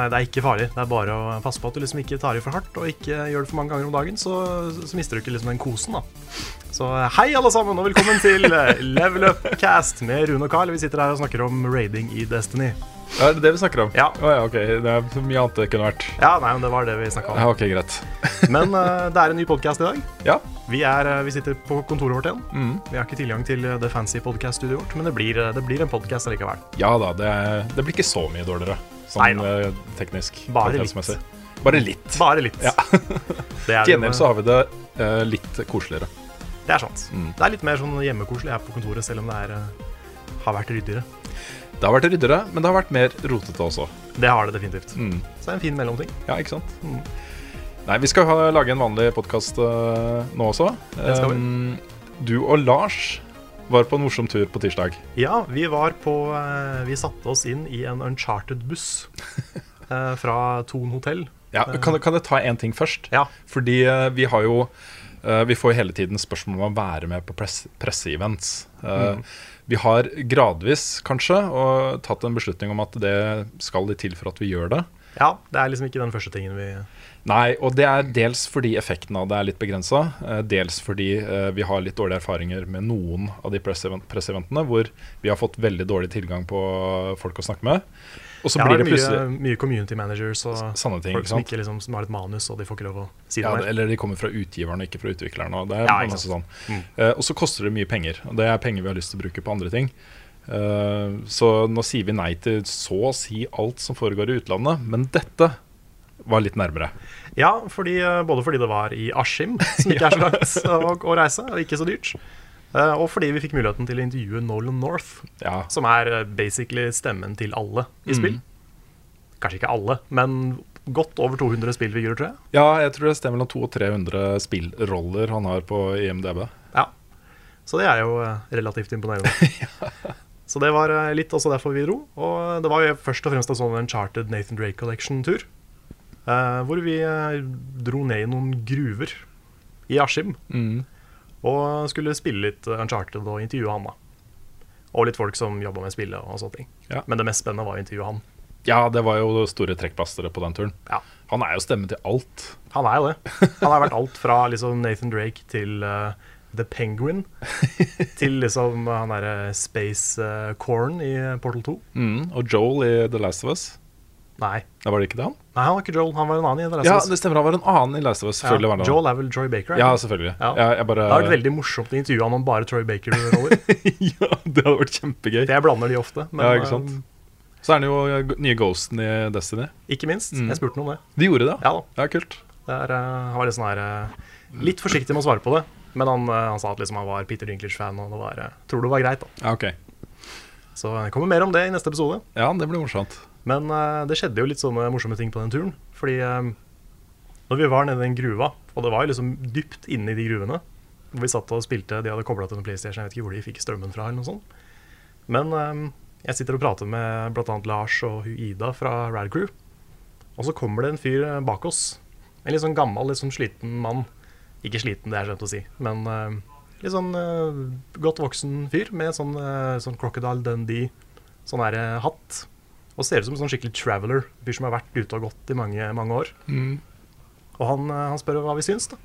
Nei, det er ikke farlig. Det er bare å passe på at du liksom ikke tar i for hardt, og ikke gjør det for mange ganger om dagen, så, så mister du ikke liksom den kosen, da. Så hei, alle sammen, og velkommen til eh, Level Up Cast med Rune og Carl. Vi sitter her og snakker om raiding i Destiny. Ja, det er det vi snakker om? Ja. Oh, ja, ok. Det er så mye annet det kunne vært. Ja, nei, men det var det vi snakka om. Ja, ok, greit. Men uh, det er en ny podkast i dag. Ja. Vi, er, eh, vi sitter på kontoret vårt igjen. Mm. Vi har ikke tilgang til eh, det fancy podcast-studioet vårt, men det blir, eh, det blir en podkast allikevel. Ja da, det, det blir ikke så mye dårligere. Sånn Neida. eh, teknisk. Bare litt. Bare litt. Bare litt. Ja. det, Til gjengjeld så har vi det uh, litt koseligere. det er sant. Mm. Det er litt mer sånn hjemmekoselig her på kontoret, selv om det er, uh, har vært ryddigere. Det har vært ryddere, men det har vært mer rotete også. Det har det definitivt. Mm. Så det er en fin mellomting. Ja, ikke sant? Mm. Nei, vi skal ha, lage en vanlig podkast nå også. Det skal vi. Um, du og Lars var på en morsom tur på tirsdag. Ja, vi var på eh, Vi satte oss inn i en Uncharted-buss eh, fra Thon hotell. Ja, kan, kan jeg ta én ting først? Ja. Fordi eh, vi har jo eh, Vi får hele tiden spørsmål om å være med på press, presseevents. Mm. Vi har gradvis, kanskje, og tatt en beslutning om at det skal litt til for at vi gjør det. Ja, det er liksom ikke den første tingen vi Nei, og det er dels fordi effekten av det er litt begrensa. Dels fordi eh, vi har litt dårlige erfaringer med noen av de presseeventene hvor vi har fått veldig dårlig tilgang på folk å snakke med. Og så ja, blir det plutselig mye, mye community managers og sanne ting. folk som, ikke liksom, som har et manus, og de får ikke lov å si Ja, det- mer. eller de kommer fra utgiveren og ikke fra utvikleren. Og det er Ja, masse sånn. Mm. Eh, og så koster det mye penger. Og det er penger vi har lyst til å bruke på andre ting. Eh, så nå sier vi nei til så å si alt som foregår i utlandet, men dette var litt nærmere. Ja, fordi, eh, både fordi det var i Askim, som ikke er så langt å, å reise, og ikke så dyrt. eh, Og fordi vi fikk muligheten til å intervjue Nolan North, Ja, som er eh, basically stemmen til alle i spill. Mm. Kanskje ikke alle, men godt over 200 spillfigurer, tror jeg. ja jeg tror det stemmer mellom 200 og 300 spillroller han har på IMDb. Ja. Så det er jo relativt imponerende. Så det var litt også derfor vi dro. Og det var jo først og fremst en sånn Uncharted Nathan Drake Collection-tur. Eh, hvor vi eh, dro ned i noen gruver i Askim Mm. og skulle spille litt Uncharted og intervjue han. da Og litt folk som jobba med spillet og sånne ting. Ja. Men det mest spennende var å intervjue han. Ja, det var jo store trekkplasteret på den turen. Ja. Han er jo stemmen til alt. Han er jo det. Han har vært alt fra liksom Nathan Drake til uh, The Penguin til liksom han derre Space uh, Corn i Portal 2. Mm. Og Joel i The Last of Us. Nei. Da var det ikke det han? Nei, han var ikke Joel. Han var en annen i The Last of Us. Ja, det stemmer. Han var en annen i Last of Us. Selvfølgelig var han. Joel er vel Troy Baker? er Ja, selvfølgelig. Ja. Ja, jeg bare... Det har vært veldig morsomt å intervjue han om bare Troy Baker-roller. ja, det hadde vært kjempegøy. Det blander de ofte. Men Ja, ikke sant? eh, Så er det jo nye Ghosten i Destiny. ikke minst. Mm. Jeg spurte noe om det. De gjorde det? Ja da. Ja, kult. Det er, eh, han var litt sånn her uh, Litt forsiktig med å svare på det. Men han, uh, han sa at liksom han var Peter Dinklage-fan, og det var, tror det var greit. da Ja, ok. Så det kommer mer om det i neste episode. Ja, det blir morsomt. Men uh, det skjedde jo litt sånne morsomme ting på den turen. Fordi uh, når vi var nede i den gruva, og det var jo liksom dypt inne i de gruvene Vi satt og spilte, de hadde kobla til en PlayStation, jeg vet ikke hvor de fikk strømmen fra. eller noe sånt Men eh, jeg sitter og prater med bl.a. Lars og Ida fra Rad Crew. Og så kommer det en fyr bak oss. En litt sånn gammel, litt sånn sliten mann. Ikke sliten, det er skjønt å si, men uh, litt sånn uh, godt voksen fyr med sånn, uh, sånn Crocodile Dundee, sånn eh, hatt. Og ser ut som en sånn skikkelig traveler. Fyr som har vært ute og gått i mange, mange år. Mm. Og han, eh, han spør hva vi syns, da.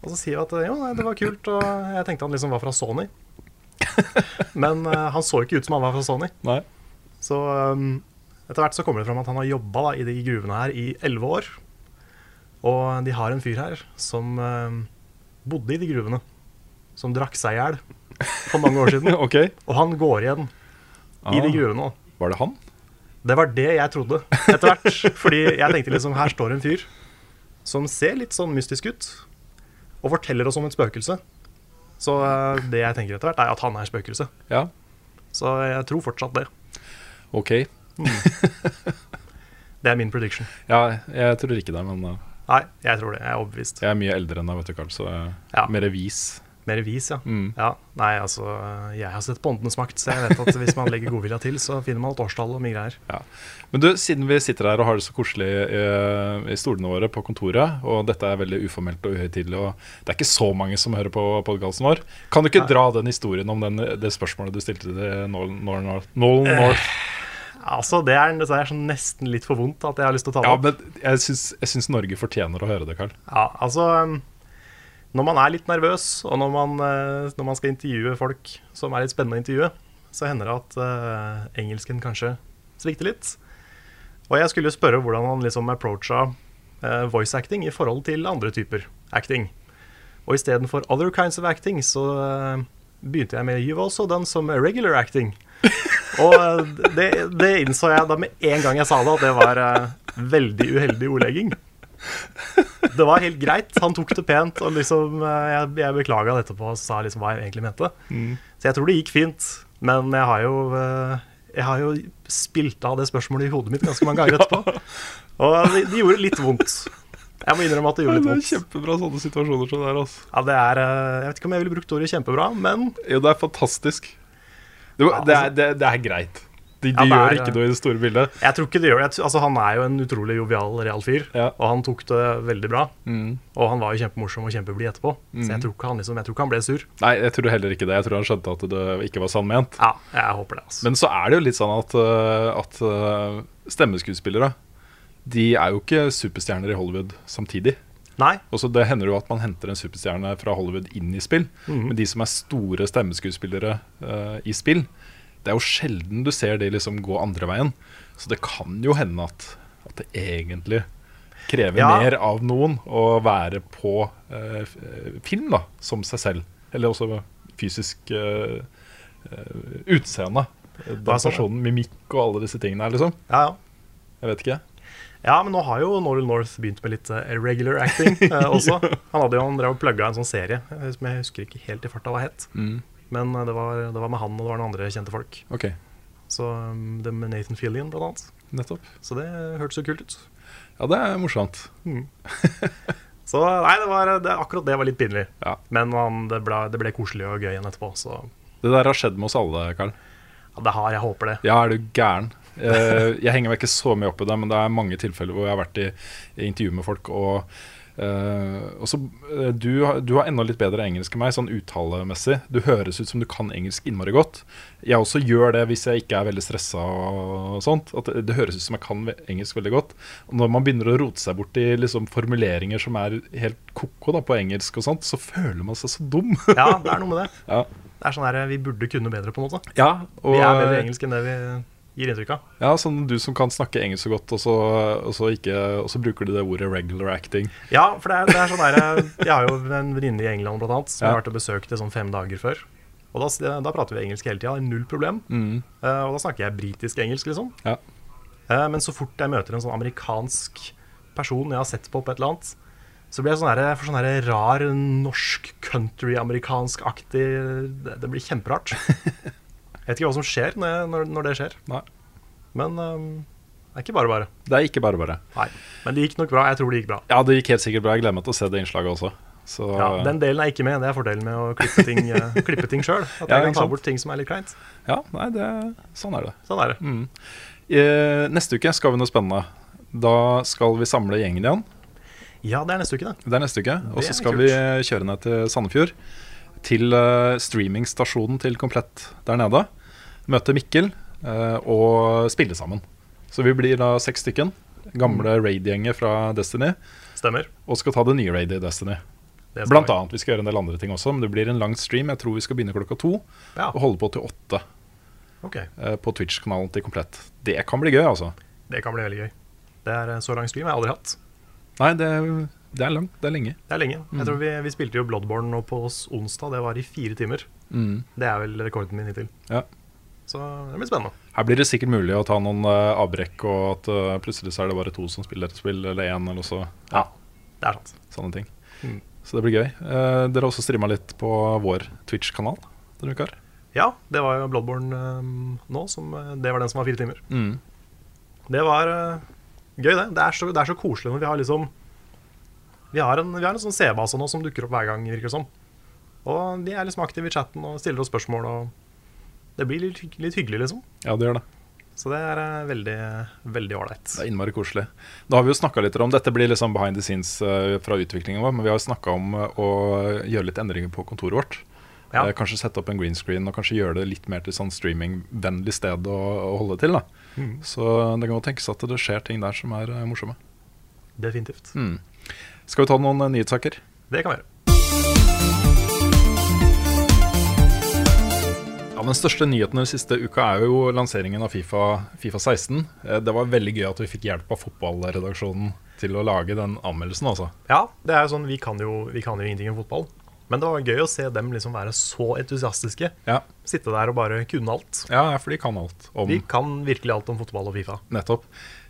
Og så sier vi at jo, nei, det var kult, og jeg tenkte han liksom var fra Sony. Men uh, han så ikke ut som han var fra Sony. Nei. Så um, etter hvert så kommer det fram at han har jobba i de gruvene her i elleve år. Og de har en fyr her som um, bodde i de gruvene. Som drakk seg i hjel for mange år siden. okay. Og han går igjen i de Ah, gruvene. Var det han? Det var det jeg trodde etter hvert. Fordi jeg tenkte liksom her står en fyr som ser litt sånn mystisk ut, og forteller oss om et spøkelse. Så eh, det jeg tenker etter hvert, er at han er spøkelse. Ja. Så jeg tror fortsatt det. Ok. Det er min prediction. Ja, jeg tror ikke det, men uh, Nei, jeg tror det. Jeg er overbevist. jeg er mye eldre enn deg, vet du, Karl, så uh, Ja. mer vis. Mer vis, ja. Mm. ja. Nei, altså Jeg har sett på Åndenes makt, så jeg vet at hvis man legger godvilja til, så finner man et årstall og mye greier. Men du, siden vi sitter her og har det så koselig i, i stolene våre på kontoret, og dette er veldig uformelt og uhøytidelig, og det er ikke så mange som hører på podkasten vår, kan du ikke Nei. dra den historien om den, det spørsmålet du stilte til Nolan North? Nolan Eh, North? Altså, det er, det er sånn nesten litt for vondt at jeg har lyst til å ta det Ja, men jeg syns, jeg syns Norge fortjener å høre det, Karl. Ja, altså um, Når man er litt nervøs, og når man, eh, når man skal intervjue folk som er litt spennende å intervjue, så hender det at uh, engelsken kanskje svikter litt. Og jeg skulle jo spørre hvordan han liksom approacha uh, voice acting i forhold til andre typer acting. Og istedenfor other kinds of acting, så uh, begynte jeg med You've also done some regular acting. Og det, det innså jeg da med en gang jeg sa det, at det var veldig uheldig ordlegging. Det var helt greit. Han tok det pent. Og liksom, eh, jeg, jeg beklaga det etterpå og sa liksom hva jeg egentlig mente. Så jeg tror det gikk fint. Men jeg har jo eh, Jeg har jo spilt av det spørsmålet i hodet mitt ganske mange ganger etterpå. Og det, de gjorde litt vondt. Jeg må innrømme at det gjorde litt vondt. kjempebra sånne situasjoner som det er. Altså. Ja, det er, eh, jeg vet ikke om jeg ville brukt ordet kjempebra, men Jo, det er fantastisk. Det, det, er, det, det er greit. De, de Ja, er, gjør ikke noe i det store bildet. jeg tror ikke de gjør det. Altså, han er jo en utrolig jovial, real fyr, Ja. og han tok det veldig bra. Mm. Og han var jo kjempemorsom og kjempeblid etterpå, så jeg tror, ikke han liksom, jeg tror ikke han ble sur. Nei, jeg tror heller ikke det. Jeg tror han skjønte at det ikke var sannment. Ja, jeg håper det. altså. Men så er det jo litt sånn at, øh, at øh, stemmeskuespillere De er jo ikke superstjerner i Hollywood samtidig. Nei. Også det hender jo at man henter en superstjerne fra Hollywood inn i spill. Mhm. Men de som er store stemmeskuespillere uh, i spill, det er jo sjelden du ser de liksom gå andre veien. Så det kan jo hende at, at det egentlig krever Ja. mer av noen å være på eh, øh, film da, som seg selv. Eller også fysisk øh, øh, utseende. Den personen, mimikk og alle disse tingene her, liksom. Ja, ja. Jeg vet ikke. Ja, men nå har jo Noral North begynt med litt irregular acting eh, også. Han hadde jo han drev og plugga en sånn serie eh, som jeg husker ikke helt i farta hva het. Men eh, det var, det var med han og det var noen andre kjente folk. Ok, Så um, Det med Nathan Fillion, blant annet. nettopp. Så det hørtes jo kult ut. Ja, det er morsomt. Så nei, det var, det, akkurat det var litt pinlig. Ja. Men man, det, ble, det ble koselig og gøy igjen etterpå, så Det der har skjedd med oss alle, Karl. ja, det har jeg håper det. Ja, er du gæren? Eh, jeg henger meg ikke så mye opp i det, men det er mange tilfeller hvor jeg har vært i, i intervju med folk. Og, eh, og så, eh, du, du har enda litt bedre engelsk enn meg, sånn uttalemessig. Du høres ut som du kan engelsk innmari godt. Jeg også gjør det hvis jeg ikke er veldig stressa og sånt. At det, det høres ut som jeg kan engelsk veldig godt. Og når man begynner å rote seg bort i liksom, formuleringer som er helt ko-ko på engelsk og sånt, så føler man seg så dum. Ja, det er noe med det. ja. Det er sånn her, Vi burde kunne bedre, på en måte. ja, og, Vi er bedre engelsk enn det vi gir inntrykk av. Ja, sånn du som kan snakke engelsk så godt, og så, og så, ikke, og så bruker du det ordet 'regular acting'. Ja, for det er, det er sånn der, Jeg har jo en venninne i England blant annet, som Ja. har vært og besøkt det sånn fem dager før. Og da, da prater vi engelsk hele tida, null problem. Eh, og da snakker jeg britisk engelsk, liksom. Ja. Uh, men så fort jeg møter en sånn amerikansk person jeg har sett på på et eller annet, så blir jeg sånn her, for sånn her rar norsk country-amerikansk-aktig det, det blir kjemperart. Jeg vet ikke hva som skjer når, når, det skjer. Nei. Men um, det er ikke bare bare. Det er ikke bare bare. Nei. Men det gikk nok bra. Jeg tror det gikk bra. Ja, det gikk helt sikkert bra. Jeg gleder meg til å se det innslaget også. Så, Ja, den delen er ikke med. Det er fordelen med å klippe ting, uh, klippe ting sjøl. At jeg Ja, kan ta bort ting som er litt kleint. ja, nei, det, sånn er det. Sånn er det. Mm. I, neste uke skal vi noe spennende. Da skal vi samle gjengen igjen. Ja, det er neste uke, da. Det er neste uke. Og så skal vi kjøre ned til Sandefjord. Til eh, streamingstasjonen til Komplett der nede. Møte Mikkel eh, og spille sammen. Så vi blir da seks stykken. Gamle raid-gjenger fra Destiny. Stemmer. Og skal ta det nye raidet i Destiny. Blant vi. annet. Vi skal gjøre en del andre ting også, men det blir en lang stream. Jeg tror vi skal begynne klokka to Ja, og holde på til åtte ok. eh, på Twitch-kanalen til Komplett. Det kan bli gøy, altså. Det kan bli veldig gøy. Det er Så lang stream jeg har aldri hatt. Nei, det, det er langt. Det er lenge. Det er lenge. Jeg tror vi, vi spilte jo Bloodborne nå på onsdag. Det var i fire timer. Det er vel rekorden min hittil. Ja. Så det blir spennende. Her blir det sikkert mulig å ta noen eh, avbrekk, og at eh, plutselig så er det bare to som spiller et spill, eller én, eller så. Ja, det er sant. Sånne ting. Mm. Så det blir gøy. Eh, dere har også streama litt på vår Twitch-kanal denne uka. Ja, det var jo Bloodborne eh, nå. Som, det var den som var fire timer. Mm. Det var uh, gøy, det. Det er, så, det er så koselig når vi har liksom Vi har en, vi har en sånn C-base nå som dukker opp hver gang, virker det som. Og de er liksom aktive i chatten og stiller oss spørsmål, og det blir litt, litt hyggelig, liksom. Ja, det gjør det. Så det er eh, veldig, veldig ålreit. Det er innmari koselig. Da har vi jo snakka litt om Dette blir liksom behind the scenes eh, fra utviklingen vår, men vi har jo snakka om eh, å gjøre litt endringer på kontoret vårt. Ja. Kanskje sette opp en green screen og kanskje gjøre det litt mer til sånn streamingvennlig sted å, å holde til. da Mm. Så det kan jo tenkes at det skjer ting der som er morsomme. Definitivt. Mm. Skal vi ta noen nyhetssaker? Det kan vi gjøre. Ja, Den største nyheten den siste uka er jo lanseringen av Fifa, FIFA 16. Eh, Det var veldig gøy at vi fikk hjelp av fotballredaksjonen til å lage den anmeldelsen. altså. Ja, det er jo sånn, vi kan jo, vi kan jo ingenting om fotball. Men det var gøy å se dem liksom være så entusiastiske. Ja, Sitte der og bare kunne alt. ja for de kan alt om De kan virkelig alt om fotball og Fifa. Nettopp.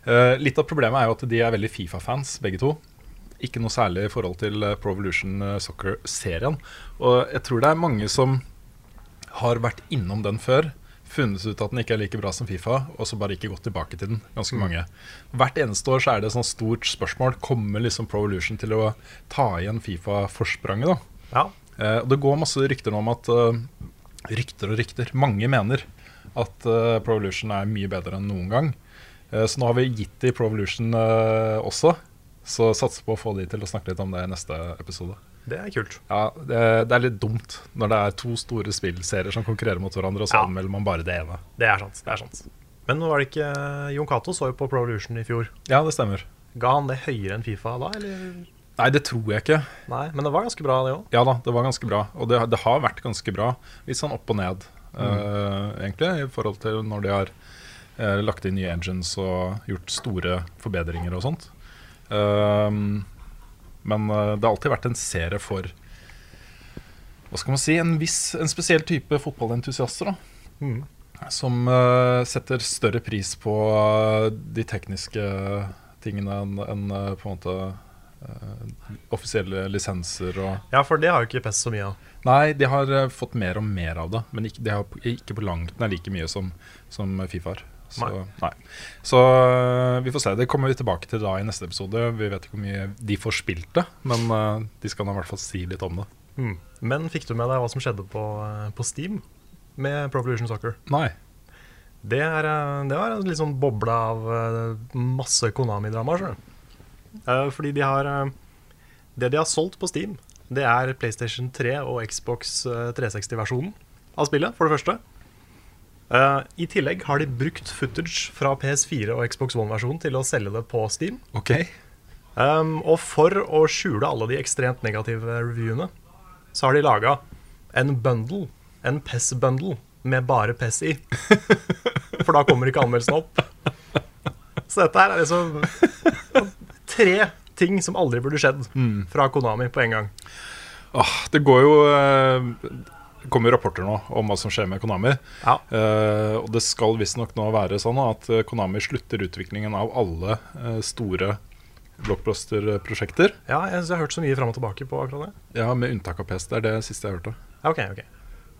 Eh, litt av problemet er jo at de er veldig Fifa-fans, begge to. Ikke noe særlig i forhold til eh, Pro Evolution eh, Soccer-serien. Og jeg tror det er mange som har vært innom den før, funnet ut at den ikke er like bra som Fifa, og så bare ikke gått tilbake til den. Ganske mange. Hvert eneste år så er det et sånt stort spørsmål. Kommer liksom Pro Evolution til å ta igjen Fifa-forspranget, da? Ja, Eh, og det går masse rykter nå om at uh, Rykter og rykter. Mange mener at uh, Pro Evolution er mye bedre enn noen gang. Eh, så nå har vi gitt de Pro Evolution også. Så satser på å få de til å snakke litt om det i neste episode. Det er kult. Ja, det, det er litt dumt når det er to store spillserier som konkurrerer mot hverandre, og så Ja. anmelder man bare det ene. Det er sant. det er sant. Men var det ikke Jon Cato så jo på Pro Evolution i fjor. Ja, det stemmer. Ga han det høyere enn Fifa da, eller? Nei, det tror jeg ikke. Nei, men det var ganske bra, det òg. Ja da, det var ganske bra. Og det, det har vært ganske bra. Litt sånn opp og ned, eh, egentlig, i forhold til når de har uh, lagt inn nye engines og gjort store forbedringer og sånt. Um, men eh, det har alltid vært en serie for Hva skal man si? En viss, en spesiell type fotballentusiaster. da Mm. Som eh, setter større pris på eh, de tekniske tingene enn en, på en måte Uh, offisielle lisenser og Ja, for det har jo ikke PES så mye av. Nei, de har uh, fått mer og mer av det, men ikke, de har ikke på langt nær like mye som, som Fifa har. Så, Nei. nei. Så øh, vi får se. Det kommer vi tilbake til da i neste episode. Vi vet ikke hvor mye de får spilt det, men øh, de skal i hvert fall si litt om det. Mm. Men fikk du med deg hva som skjedde på, eh, på Steam med Pro Evolution Soccer? Nei. Det, er, eh, det var en litt sånn boble av eh, masse Konami-drama. Eh, Fordi de har eh, Det de har solgt på Steam, det er PlayStation 3 og Xbox 360-versjonen av spillet, for det første. Eh, I tillegg har de brukt footage fra PS4 og Xbox One-versjonen til å selge det på Steam. Ok. Um, og for å skjule alle de ekstremt negative reviewene, så har de laga en bundle, en PES-bundle, med bare PES i. For da kommer ikke anmeldelsen opp. Så dette her er liksom tre ting som aldri burde skjedd fra Konami på en gang. Åh, det går jo Det kommer rapporter nå om hva som skjer med Konami. Ja. Eh, og det skal visstnok nå være sånn at eh, Konami slutter utviklingen av alle eh, store blockbuster-prosjekter. Ja, jeg, jeg har hørt så mye fram og tilbake på akkurat det. Ja, med unntak av PS. Det er det siste jeg hørte. Ok, ok.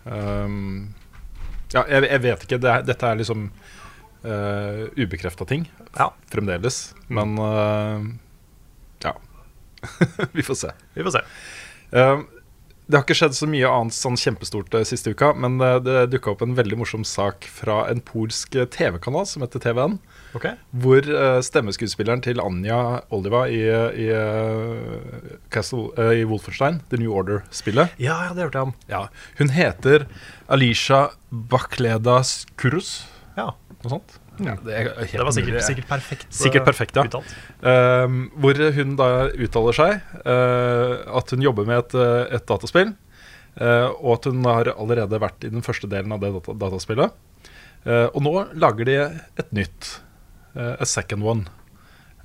Um, ja, jeg, jeg vet ikke. Det er, dette er liksom uh, ubekrefta ting Ja. fremdeles. Men uh, ja. Vi får se. Vi får se. Um, det har ikke skjedd så mye annet sånn kjempestort uh, siste uka, men det, det dukka opp en veldig morsom sak fra en polsk uh, TV-kanal som heter TVN. Ok, Hvor uh, stemmeskuespilleren til Anja Oliva i, i, uh, Castle, uh, i Wolfenstein, The New Order-spillet Ja, ja, det hørte jeg om. ja, Hun heter Alisha Bakleda Skurus. Ja. Noe sånt. Ja, det, er helt Det var sikkert, mulig. sikkert perfekt. eh, Sikkert perfekt, ja. uttalt. Uh, hvor hun da uttaler seg uh, at hun jobber med et, eh, et dataspill. uh, og at hun har allerede vært i den første delen av det data dataspillet. Eh, og nå lager de et nytt. eh, a second one.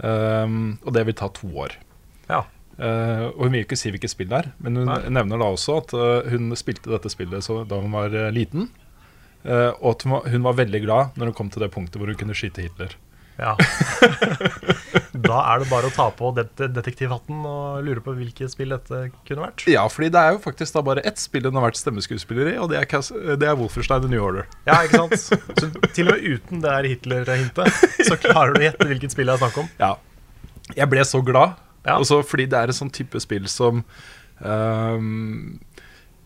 Ehm, og det vil ta to år. Ja. Eh, og Hun vil ikke si hvilket spill det er, men hun Nei. nevner da også at hun spilte dette spillet så, da hun var liten. Eh, og at hun var, hun var veldig glad når hun kom til det punktet hvor hun kunne skyte Hitler. ja. da er det bare å ta på det detektivhatten og lure på hvilket spill dette kunne vært. Ja, fordi det er jo faktisk da bare ett spill hun har vært stemmeskuespiller i, og det er, det er Wolfenstein The New Order. Ja, ikke sant? Så til og med uten det her Hitler-hintet, så klarer du å gjette hvilket spill det er snakk om. Ja. Jeg ble så glad, Ja. også fordi det er en sånn type spill som ehm,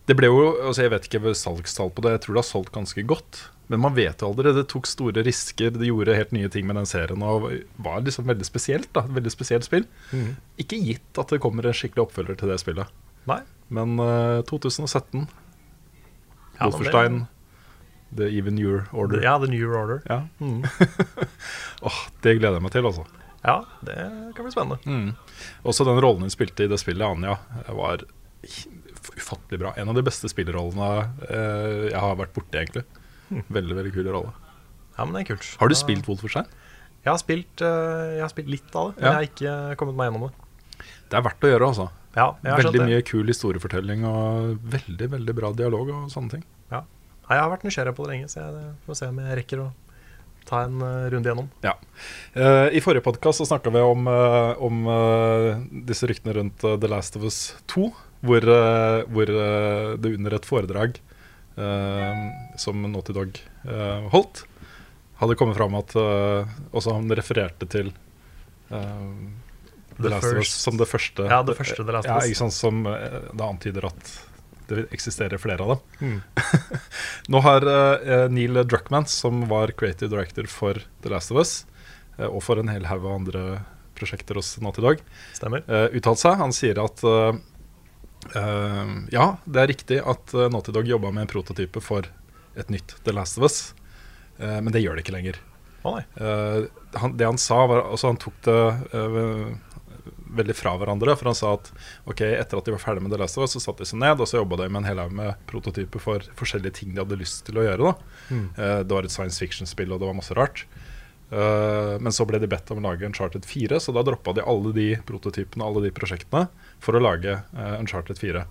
Det ble jo altså Jeg vet ikke salgstall på det, jeg tror det har solgt ganske godt. Men man vet jo aldri. Det tok store risker, det gjorde helt nye ting med den serien. Og var liksom veldig spesielt. da, et Veldig spesielt spill. Mm. Ikke gitt at det kommer en skikkelig oppfølger til det spillet. Nei. Men uh, 2017, Ja, men Wolfenstein, The Even Your Order. Ja, The New Order. Ja. Mm. Åh, det gleder jeg meg til, altså. Ja, det kan bli spennende. Mm. Også den rollen hun spilte i det spillet, Anja, var ufattelig bra. En av de beste spillerrollene eh, jeg har vært borti, egentlig. Veldig, veldig kul rolle. Ja, men det er kult. Har du spilt Wolfenstein? Jeg har spilt, eh, jeg har spilt litt av det, men Ja. jeg har ikke kommet meg gjennom det. Det er verdt å gjøre, altså. Ja, jeg har skjønt Veldig det. mye kul historiefortelling og veldig, veldig bra dialog og sånne ting. Ja. Nei, jeg har vært nysgjerrig på det lenge, så jeg får se om jeg rekker å ta en eh, runde gjennom. Ja. Eh, I forrige podkast snakka vi om, eh, om eh, disse ryktene rundt eh, The Last of Us 2, hvor, eh, hvor eh, det under et foredrag eh, som Naughty Dog holdt, hadde kommet fram at også han refererte til The, Last of Us som det første. Ja, det første The Last of Us. ja, ikke sant, Som det antyder at det eksisterer flere av dem. Mm. Nå har uh, Neil Druckmann, som var creative director for The Last of Us, uh, og for en hel haug av andre prosjekter hos Naughty Dog, Stemmer. uh, uttalt seg. Han sier at eh, eh, ja, det er riktig at uh, Naughty Dog jobba med en prototype for et nytt The Last of Us, uh, men det gjør det ikke lenger. Oh, han, det han sa, var altså Han tok det veldig fra hverandre. For han sa at ok, etter at de var ferdig med The Last of Us, så satte de seg ned og så jobba de med en hel haug med prototyper for forskjellige ting de hadde lyst til å gjøre. da Mm. Det var et science fiction-spill, og det var masse rart. Eh, men så ble de bedt om å lage Uncharted 4, så da droppa de alle de prototypene alle de prosjektene for å lage eh, Uncharted 4.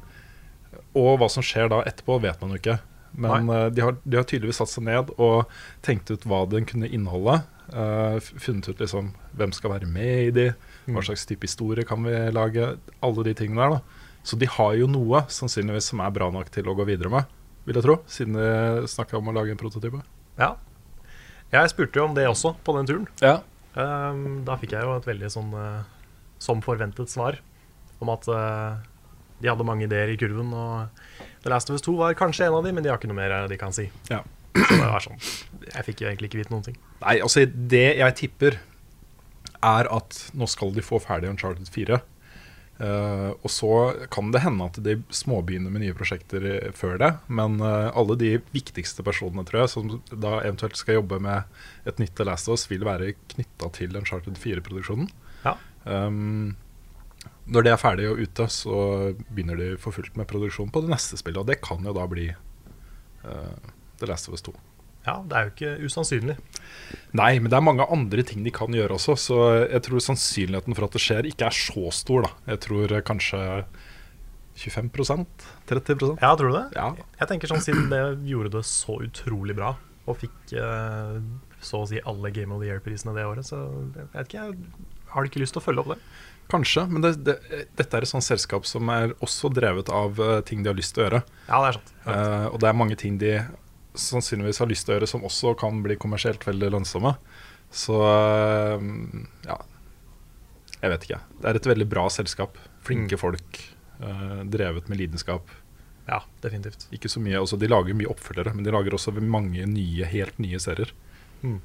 Og hva som skjer da etterpå, vet man jo ikke. Men eh, de, har, de har tydeligvis satt seg ned og tenkt ut hva den kunne inneholde. eh, funnet ut liksom hvem skal være med i de, hva Mm. slags type historie kan vi lage. Alle de tingene der. da Så de har jo noe sannsynligvis som er bra nok til å gå videre med, vil jeg tro. Siden de snakka om å lage en prototype. Ja. Jeg spurte jo om det også på den turen. Ja, Um, da fikk jeg jo et veldig sånn uh, som forventet svar om at uh, de hadde mange ideer i kurven. Og The Last of Us 2 var kanskje en av de, men de har ikke noe mer eh, de kan si. Ja. Så det var sånn Jeg fikk jo egentlig ikke vite noen ting. Nei, altså det jeg tipper er at nå skal de få ferdig Uncharted 4. Eh, og så kan det hende at de småbegynner med nye prosjekter før det. Men uh, alle de viktigste personene tror jeg som da eventuelt skal jobbe med et nytt The Last of Us, vil være knytta til Uncharted 4-produksjonen. Ja. Um, når det er ferdig og ute, så begynner de for fullt med produksjon på det neste spillet. Og det kan jo da bli uh, The Last of Us 2. Ja, det er jo ikke usannsynlig. Nei, men det er mange andre ting de kan gjøre også, så jeg tror sannsynligheten for at det skjer, ikke er så stor, da. Jeg tror kanskje 25% 30% Ja, tror du det? Ja. Jeg tenker sånn Siden det gjorde det så utrolig bra, og fikk eh, så å si alle Game of the Year-prisene det året, så jeg vet ikke, jeg har du ikke lyst til å følge opp det? Kanskje, men det, det, dette er et sånt selskap som er også drevet av eh, ting de har lyst til å gjøre. Ja, det er sant. Uh, og det er mange ting de sannsynligvis har lyst til å gjøre som også kan bli kommersielt veldig lønnsomme. Så eh, ja Jeg vet ikke. Det er et veldig bra selskap. Flinke Mm. folk. eh, drevet med lidenskap. Ja, definitivt. Ikke så mye, også, De lager mye oppfølgere, men de lager også mange nye, helt nye serier. Mm.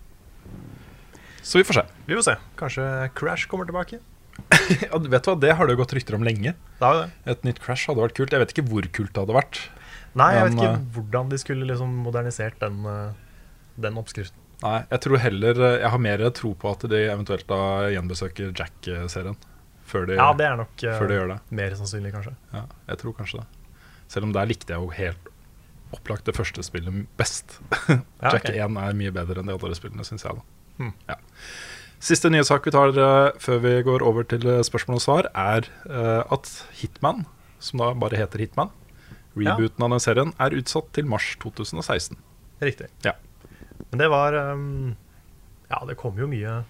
Så vi får se. Vi får se. Kanskje Crash kommer tilbake? Ja, vet du hva, Det har det jo gått rykter om lenge. Det det. Et nytt Crash hadde vært kult. Jeg vet ikke hvor kult det hadde vært. Nei, jeg vet ikke hvordan de skulle liksom modernisert den, eh, den oppskriften. Nei, jeg tror heller eh, Jeg har mer tro på at de eventuelt da gjenbesøker Jack-serien. Før, de- Ja, det er nok eh, før de gjør det. mer sannsynlig, kanskje. Ja, jeg tror kanskje det. Selv om der likte jeg jo helt opplagt det første spillet best. Ja, Jack okay. 1 er mye bedre enn de andre spillene, syns jeg. da Hmm. ja. Siste nye sak vi tar før vi går over til spørsmål og svar, er at Hitman, som da bare heter Hitman, rebooten av den serien, er utsatt til mars 2016. Riktig. Ja. Men det var um, Ja, det kommer jo mye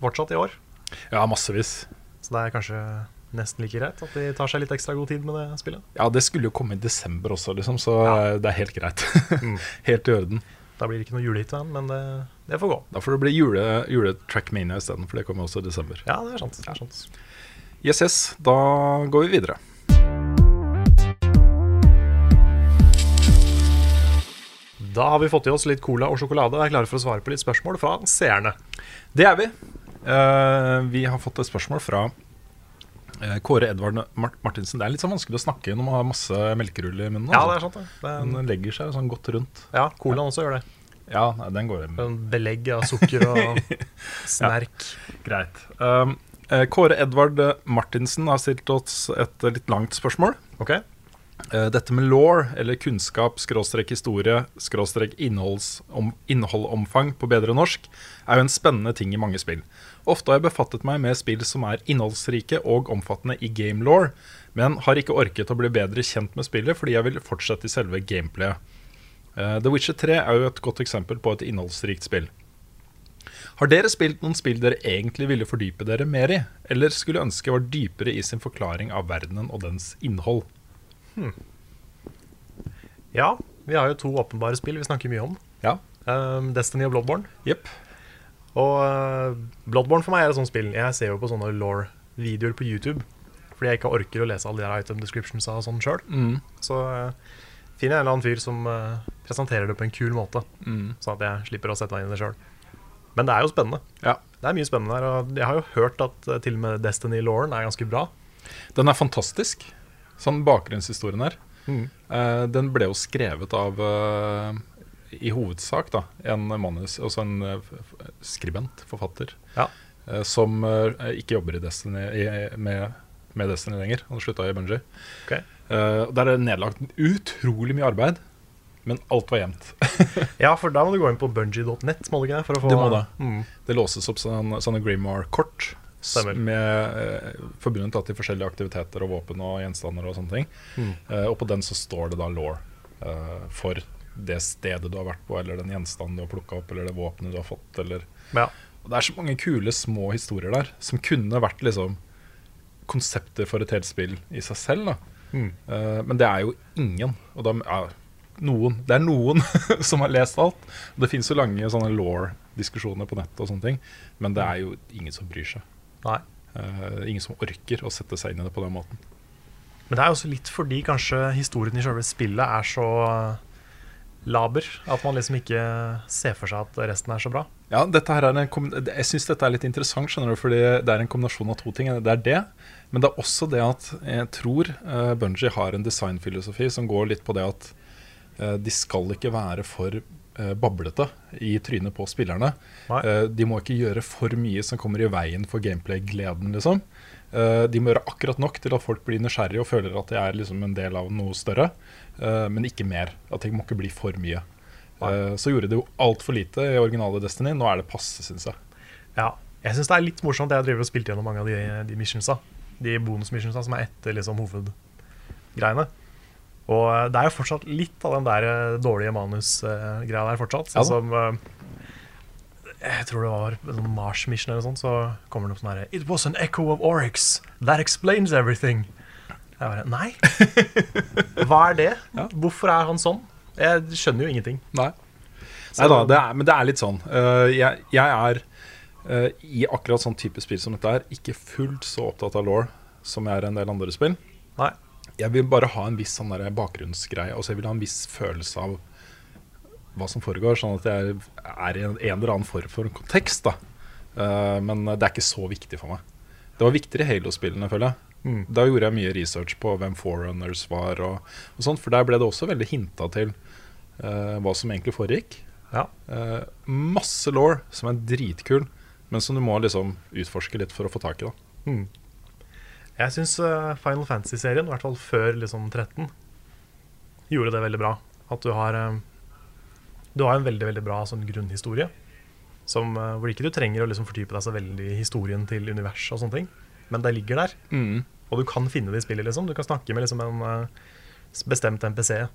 fortsatt i år. Ja, massevis. Så det er kanskje nesten like greit at de tar seg litt ekstra god tid med det spillet. Ja, det skulle jo komme i desember også, liksom, så Ja. det er helt greit. Mm. helt i orden. Da blir det ikke noe julehit, men det, det får gå. Da får det bli jule, juletrackmania isteden, for det kommer også i desember. Ja, det er sant. Det er sant. Yes, yes, da går vi videre. Da har vi fått i oss litt cola og sjokolade og er klare for å svare på litt spørsmål fra seerne. Det er vi. Uh, vi har fått et spørsmål fra uh, Kåre Edvard Mart Martinsen. Det er litt sånn vanskelig å snakke når man har masse melkerull i munnen. Ja, altså. det er sant. Det. Det er, Den legger seg sånn godt rundt. ja, Colaen også gjør det. Ja, nei, den går hjem. En belegg av sukker og snerk. Greit. Um, eh, Kåre Edvard Martinsen har stilt oss et litt langt spørsmål. Ok? Eh, Dette med law, eller kunnskap, skråstrek historie, skråstrek innholdomfang på bedre norsk, er jo en spennende ting i mange spill. Ofte har jeg befattet meg med spill som er innholdsrike og omfattende i game law, men har ikke orket å bli bedre kjent med spillet fordi jeg vil fortsette i selve gameplayet. Eh, The Witcher 3 er jo et godt eksempel på et innholdsrikt spill. Har dere spilt noen spill dere egentlig ville fordype dere mer i, eller skulle ønske var dypere i sin forklaring av verdenen og dens innhold? Ja, vi har jo to åpenbare spill vi snakker mye om. Ja. Um, Destiny og Bloodborne. Yep. Og uh, Bloodborne for meg er et sånt spill. Jeg ser jo på sånne law-videoer på YouTube. Fordi jeg ikke orker å lese alle de her item descriptions og sånn sjøl. Mm. Så uh, finner jeg en eller annen fyr som uh, presenterer det på en kul måte. Mm. Sånn at jeg slipper å sette meg inn i det sjøl. Men det er jo spennende. Ja. Det er mye spennende der. Og jeg har jo hørt at til og med Destiny-lauren er ganske bra. Den er fantastisk. Sånn bakgrunnshistorien her. Mm. uh, den ble jo skrevet av uh, i hovedsak da, en manus, altså en eh, skribent, forfatter, Ja. som ikke jobber i Destiny, i, med, med Destiny lenger. Han slutta i Bungie. Okay. Der er det nedlagt utrolig mye arbeid, men alt var gjemt. Ja, for da må du gå inn på bungee.net? For å få, Du må det. Mm. Det låses opp sånne, sånne Grimoire-kort s- Stemmer. med eh, forbundet til forskjellige aktiviteter og våpen og gjenstander og sånne ting. Mm. Eh, og på den så står det da law eh, for det stedet du har vært på, eller den gjenstanden du har plukka opp, eller det våpenet du har fått, eller Ja. og Det er så mange kule små historier der som kunne vært liksom konsepter for et helt spill i seg selv. da Mm. Eh, men det er jo ingen. Og de, ja, noen. Det er noen som har lest alt. Det fins jo lange sånne law-diskusjoner på nettet, og sånne ting men det er jo ingen som bryr seg. Nei. Uh, ingen som orker å sette seg inn i det på den måten. Men det er også litt fordi kanskje historien i selve spillet er så laber at man liksom ikke ser for seg at resten er så bra. Ja, dette her er en, Jeg syns dette er litt interessant, skjønner du, fordi det er en kombinasjon av to ting. Det er det, men det er også det at jeg tror uh, Bungie har en designfilosofi som går litt på det at uh, de skal ikke være for eh, bablete i trynet på spillerne. Nei. Eh, de må ikke gjøre for mye som kommer i veien for gameplay-gleden, liksom. Eh, de må gjøre akkurat nok til at folk blir nysgjerrige og føler at de er liksom en del av noe større, eh, men ikke mer. At det må ikke bli for mye. Eh, så gjorde de jo altfor lite i originale Destiny. Nå er det passe, syns jeg. Ja, jeg syns det er litt morsomt. Jeg driver og spilte gjennom mange av de, de missionsa. De bonusmissionsa som er etter liksom hovedgreiene. Og eh, det er jo fortsatt litt av den der eh, dårlige manusgreia der fortsatt. Ja Sånn som eh, Jeg tror det var Mars Mission eller noe sånt, så kommer det opp sånn herre It was an echo of Oryx. That explains everything. Jeg bare Nei? Hva er det? Ja. Hvorfor er han sånn? Jeg skjønner jo ingenting. Nei. Nei da, det er, men det er litt sånn. Uh, jeg, jeg er uh, i akkurat sånn type spill som dette er, ikke fullt så opptatt av law som jeg er i en del andre spill. Nei. Jeg vil bare ha en viss sånn bakgrunnsgreie. Altså jeg vil ha en viss følelse av hva som foregår, sånn at jeg er i en, en eller annen form for kontekst. da Uh, Men det er ikke så viktig for meg. Det var viktigere i Halo-spillene, føler jeg. Mm. Da gjorde jeg mye research på hvem Forerunners var, og, og sånt, for der ble det også veldig hinta til uh, hva som egentlig foregikk. Ja. Uh, masse law som er dritkul, men som du må liksom utforske litt for å få tak i. da Mm. Jeg syns Final Fantasy-serien, i hvert fall før liksom 13, gjorde det veldig bra. At du har eh, Du har en veldig veldig bra sånn grunnhistorie. Som, eh, hvor ikke du trenger å liksom fordype deg så veldig i historien til universet og sånne ting. Men det ligger der. Og du kan finne det i spillet. liksom Du kan snakke med liksom en eh, bestemt NPC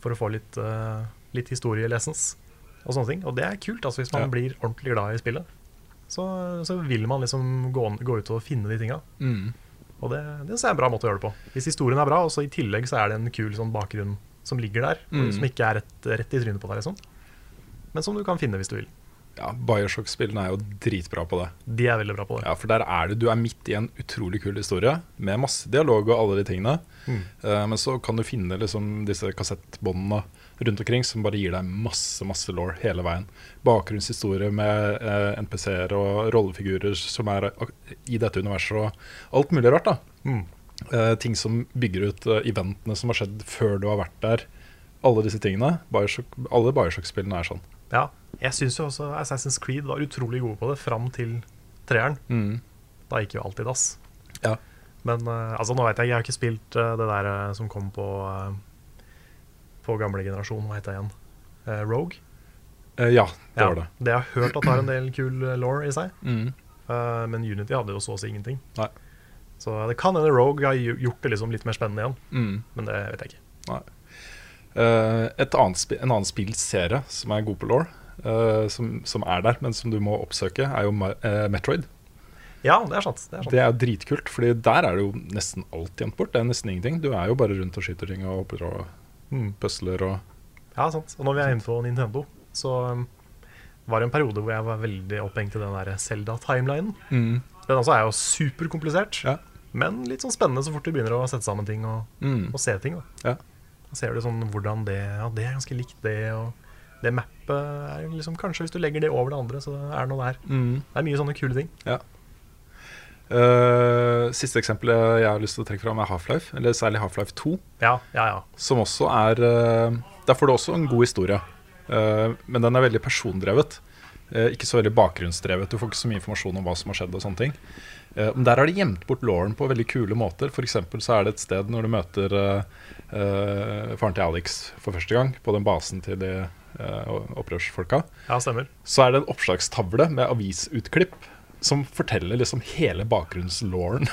for å få litt, uh, litt historielessens og sånne ting. Og det er kult. altså Hvis man Ja. blir ordentlig glad i spillet, så, så vil man liksom gå, gå ut og finne de tinga. Og det, det er en bra måte å gjøre det på. Hvis historien er bra, og så i tillegg så er det en kul sånn bakgrunn som ligger der, Mm. som ikke er rett, rett i trynet på deg, liksom. Men som du kan finne hvis du vil. Ja, Bioshock-spillene er jo dritbra på det. De er veldig bra på det. Ja, For der er du, du er midt i en utrolig kul historie med masse dialog og alle de tingene. Mm. Uh, men så kan du finne liksom disse kassettbåndene rundt omkring som bare gir deg masse masse law hele veien. Bakgrunnshistorie med eh, NPC-er og rollefigurer som er i dette universet, og alt mulig rart. da Mm. Eh, Ting som bygger ut eh, eventene som har skjedd før du har vært der. Alle disse tingene. Bioshock, alle Bioshock-spillene er sånn. Ja. Jeg syns jo også Assassin's Creed var utrolig gode på det fram til treeren. Da gikk jo alt i dass. Ja. Men eh, altså, nå vet jeg, jeg har ikke spilt eh, det der eh, som kom på eh, På gamle generasjon, hva heter det igjen? Eh, Rogue? Eh, ja, det Ja, var det. Det jeg har hørt at har en del kul eh, law i seg. Mm. Eh, men Unity hadde jo så å si ingenting. Nei. Så det kan hende Rogue har gjort det liksom litt mer spennende igjen, Mm. men det vet jeg ikke. Eh, et annet en annen spillserie som er god på law, eh, som, som er der, men som du må oppsøke, er jo Metroid. Ja, det er sant. Det er sant. Det er dritkult, Fordi der er det jo nesten alt gjemt bort. Det er nesten ingenting. Du er jo bare rundt og skyter ting og hopper og Mm. pusler og Ja, sant. Og når vi er inne på Nintendo, så um, var det en periode hvor jeg var veldig opphengt i den der Zelda-timelinen. Den også er jo superkomplisert, Ja. men litt sånn spennende så fort du begynner å sette sammen ting og, Mm. og se ting. Da. Ja. da ser du sånn hvordan det Ja, det er ganske likt det, og det mappet er liksom Kanskje hvis du legger det over det andre, så er det noe der. Mm. Det er mye sånne kule ting. Eh, siste eksempelet jeg har lyst til å trekke fram, er Half-Life. Eller særlig Half-Life 2. Ja, ja, ja. Som også er uh, Der får du også en god historie. Uh, men den er veldig persondrevet. Ikke så veldig bakgrunnsdrevet. Du får ikke så mye informasjon om hva som har skjedd. og sånne ting Men der har de gjemt bort Lauren på veldig kule måter. For så er det et sted når du møter faren til Alex for første gang, på den basen til de opprørsfolka, Ja, stemmer. så er det en oppslagstavle med avisutklipp som forteller liksom hele bakgrunnslauren.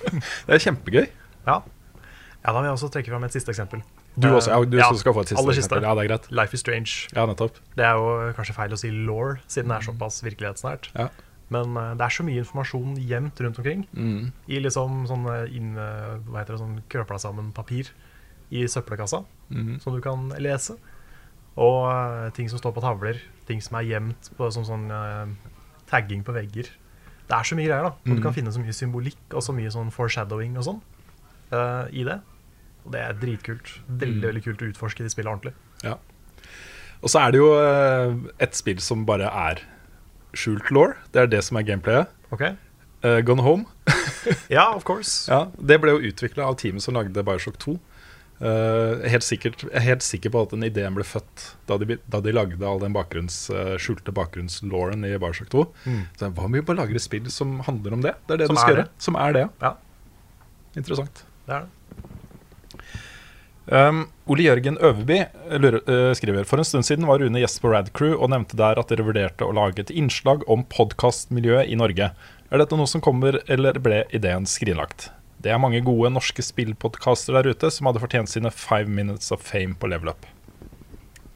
det er kjempegøy. Ja. ja, da vil jeg også trekke fram et siste eksempel. Du også, ja, du Ja, skal få et siste aller siste. eksempel. Ja, det er greit. Life is Strange. Ja, nettopp. Det er jo kanskje feil å si law, siden det er såpass virkelighetsnært. Ja. Men eh, det er så mye informasjon gjemt rundt omkring. Mm. I liksom sånn eh, inn, eh, hva heter det, sånn krøpla sammen papir i søppelkassa, mm. som du kan lese. Og eh, ting som står på tavler. Ting som er gjemt på, som sånn eh, tagging på vegger. Det er så mye greier, da. Og du kan finne så mye symbolikk og så mye sånn foreshadowing og sånn uh, i det. Og det er dritkult. Veldig Mhm. veldig kult å utforske de spillene ordentlig. Ja. Og så er det jo eh, et spill som bare er skjult law. Det er det som er gameplayet. Okay. Uh, Gone Home. Ja, of course. Ja, det ble jo utvikla av teamet som lagde Bioshock 2. Eh, helt sikkert, jeg er helt sikker på at den ideen ble født da de, da de lagde all den bakgrunns, uh, skjulte bakgrunnslauren i Barsak 2. Mm. Så hva om vi bare lager et spill som handler om det? Det er det Som du skal gjøre. Som er det. Ja. Interessant. Det er det. Um, Ole Jørgen Øverby eh, skriver For en stund siden var Rune gjest på Radcrew og nevnte der at dere vurderte å lage et innslag om podkastmiljøet i Norge. Er dette noe som kommer, eller ble ideen skrinlagt? Det er mange gode norske spillpodkaster der ute som hadde fortjent sine five minutes of fame på level up.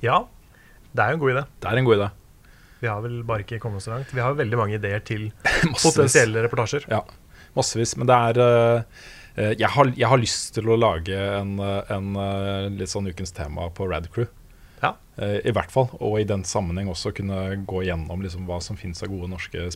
Ja, det er jo en god idé. Det er en god idé. Vi har vel bare ikke kommet så langt. Vi har veldig mange ideer til potensielle reportasjer. Ja, massevis. Men det er eh, eh, jeg, har, jeg har lyst til å lage en, eh, en litt sånn ukens tema på Radcrew. Ja. Eh, I hvert fall. Og i den sammenheng også kunne gå gjennom liksom, hva som finnes av gode norske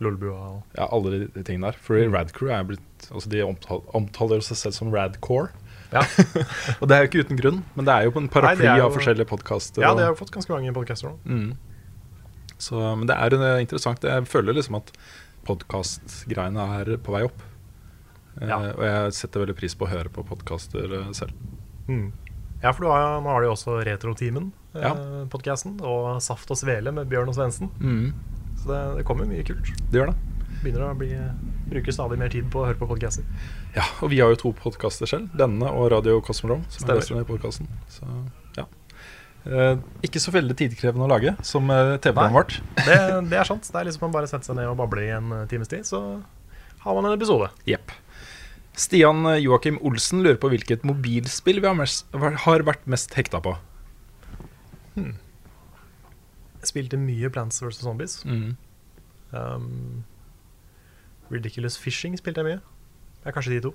Lolbua og Ja, alle de, de tingene der. For Radcrew er blitt Altså De omtal, omtaler seg selv som Radcore. Ja. og det er jo ikke uten grunn, men det er jo på en paraply er jo- av forskjellige podkaster. ja, det har jo fått ganske mange podcaster nå. Mm. Så, men det er eh, interessant. Jeg føler liksom at podkastgreiene er på vei opp. Eh, Ja. og jeg setter veldig pris på å høre på podkaster selv. Mm. Ja, for du har, nå har du jo også Retroteamen, Ja. podkasten. Og Saft og Svele med Bjørn og Svendsen. Mm. Så det, det kommer mye kult. Det gjør det. Begynner å bli, bruke stadig mer tid på å høre på podkaster. Ja, og vi har jo to podkaster selv. Denne og Radio Cosmodrome. Som Stemmer. er resten av podcasten. Så ja. Eh, ikke så veldig tidkrevende å lage som eh, TV-programmet vårt. Det, det er sant. Det er liksom man bare setter seg ned og babler i en eh, times tid, så har man en episode. Jepp. Stian eh, Joakim Olsen lurer på hvilket mobilspill vi har, mest, har vært mest hekta på. Jeg spilte mye Plants vs. Zombies. Mm. Um, Ridiculous Fishing spilte jeg mye. Det er kanskje de to.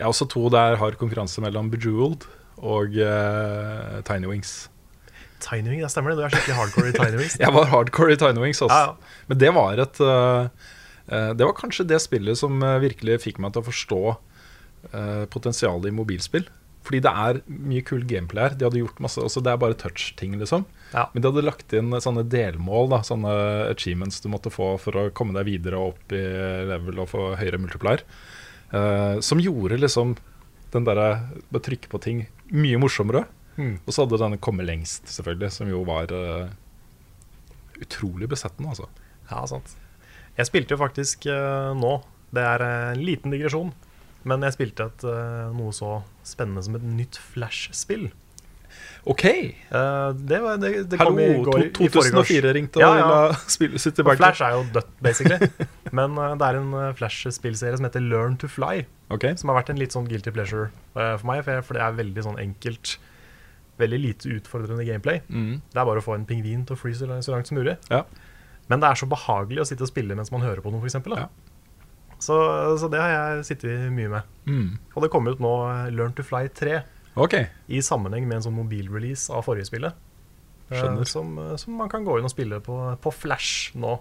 Jeg har også to der har konkurranse mellom Bejeweled og uh, Tiny Wings. Tiny Wings, det stemmer det. Du er skikkelig hardcore i Tiny Wings. Jeg var hardcore i Tiny Wings også. Ja, ja. Men det var et uh, Det var kanskje det spillet som virkelig fikk meg til å forstå uh, potensialet i mobilspill. Fordi det er mye kul gameplay her. De hadde gjort masse altså Det er bare touch-ting, liksom. Ja. Men de hadde lagt inn sånne delmål, da sånne achievements du måtte få for å komme deg videre opp i level og få høyere multiplier. Uh, som gjorde liksom den derre å trykke på ting mye morsommere. Mm. Og så hadde denne 'Komme lengst', selvfølgelig, som jo var uh, utrolig besettende, altså. Ja, sant. Jeg spilte jo faktisk uh, nå Det er en liten digresjon. Men jeg spilte et, noe så spennende som et nytt Flash-spill. OK! Uh, det var, det, det Hallo, kom i går, to, i 2004 ringte og Ja, ja. ville spille sitt tilbake. Flash er jo dødt, basically. Men uh, det er en uh, Flash-spillserie som heter Learn to Fly. Okay. Som har vært en litt sånn guilty pleasure for meg, for, jeg, for det er veldig sånn enkelt. Veldig lite utfordrende gameplay. mm. Det er bare å få en pingvin til å fly så langt som mulig. Ja. Men det er så behagelig å sitte og spille mens man hører på noe, f.eks. Ja. Så, så det har jeg sittet mye med. Mm. Og det kom ut nå Learn to Fly 3 Ok, i sammenheng med en sånn mobilrelease av forrige spillet. Uh, Som, eh, som man kan gå inn og spille på, på Flash nå.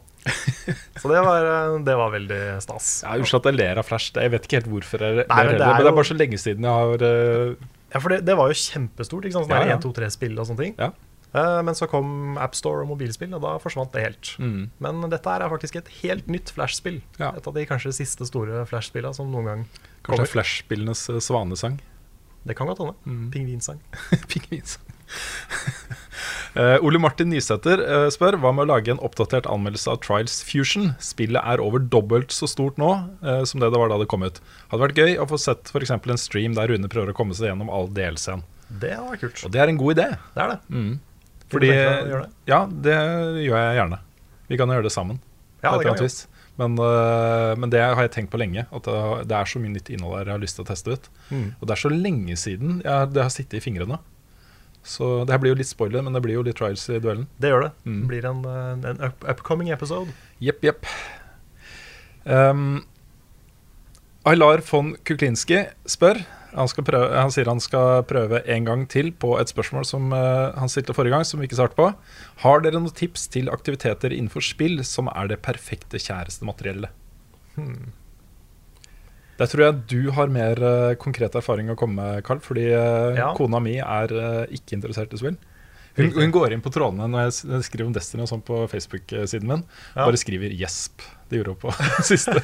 så det var, eh, det var veldig stas. ja, Unnskyld at jeg ler av Flash. Jeg vet ikke helt hvorfor jeg Nei, men heller, det men er det er bare så lenge siden jeg har uh... Ja, for det, det var jo kjempestort. ikke sant? Sånn Ja, ja. 1, 2, 3-spill og sånne ting. Ja. Men så kom AppStore og mobilspill, og da forsvant det helt. mm. Men dette er faktisk et helt nytt Flash-spill. Ja. Et av de kanskje siste store Flash-spillene som noen gang Kanskje. Flash-spillenes svanesang. Det kan godt hende. Mm. Pingvinsang. Pingvinsang. uh, Ole Martin Nysæter uh, spør hva med å lage en oppdatert anmeldelse av Trials Fusion. Spillet er over dobbelt så stort nå uh, som det det var da det kom ut. Hadde vært gøy å få sett f.eks. en stream der Rune prøver å komme seg gjennom all DLC-en. Det var kult. Og det er en god idé. Det er det. Mm. Fordi, det? Ja, det gjør jeg gjerne. Vi kan gjøre det sammen. Ja, det kan vi. vis. Men, øh, men det har jeg tenkt på lenge. At det, er så mye nytt innhold her jeg har lyst til å teste ut. Mm. Og det er så lenge siden jeg, det har sittet i fingrene. Så det her blir jo litt spoiler, men det blir jo litt trials i duellen. Det gjør det. Mm. Det blir en, eh, en up upcoming episode. Jepp, jepp. Um, Aylar von Kuklinski spør han, prøve, han sier han skal prøve en gang til på et spørsmål som eh, han stilte forrige gang, som vi ikke svarte på. Har dere noen tips til aktiviteter innenfor spill som er det perfekte kjærestemateriellet? Hmm. Der tror jeg du har mer eh, konkret erfaring å komme med, Carl. Fordi eh, Ja. kona mi er ikke interessert i spill. Hun, hun går inn på trådene når jeg skriver om Destiny og sånn på Facebook-siden min. Ja. Bare skriver 'gjesp'. Det gjorde hun på siste.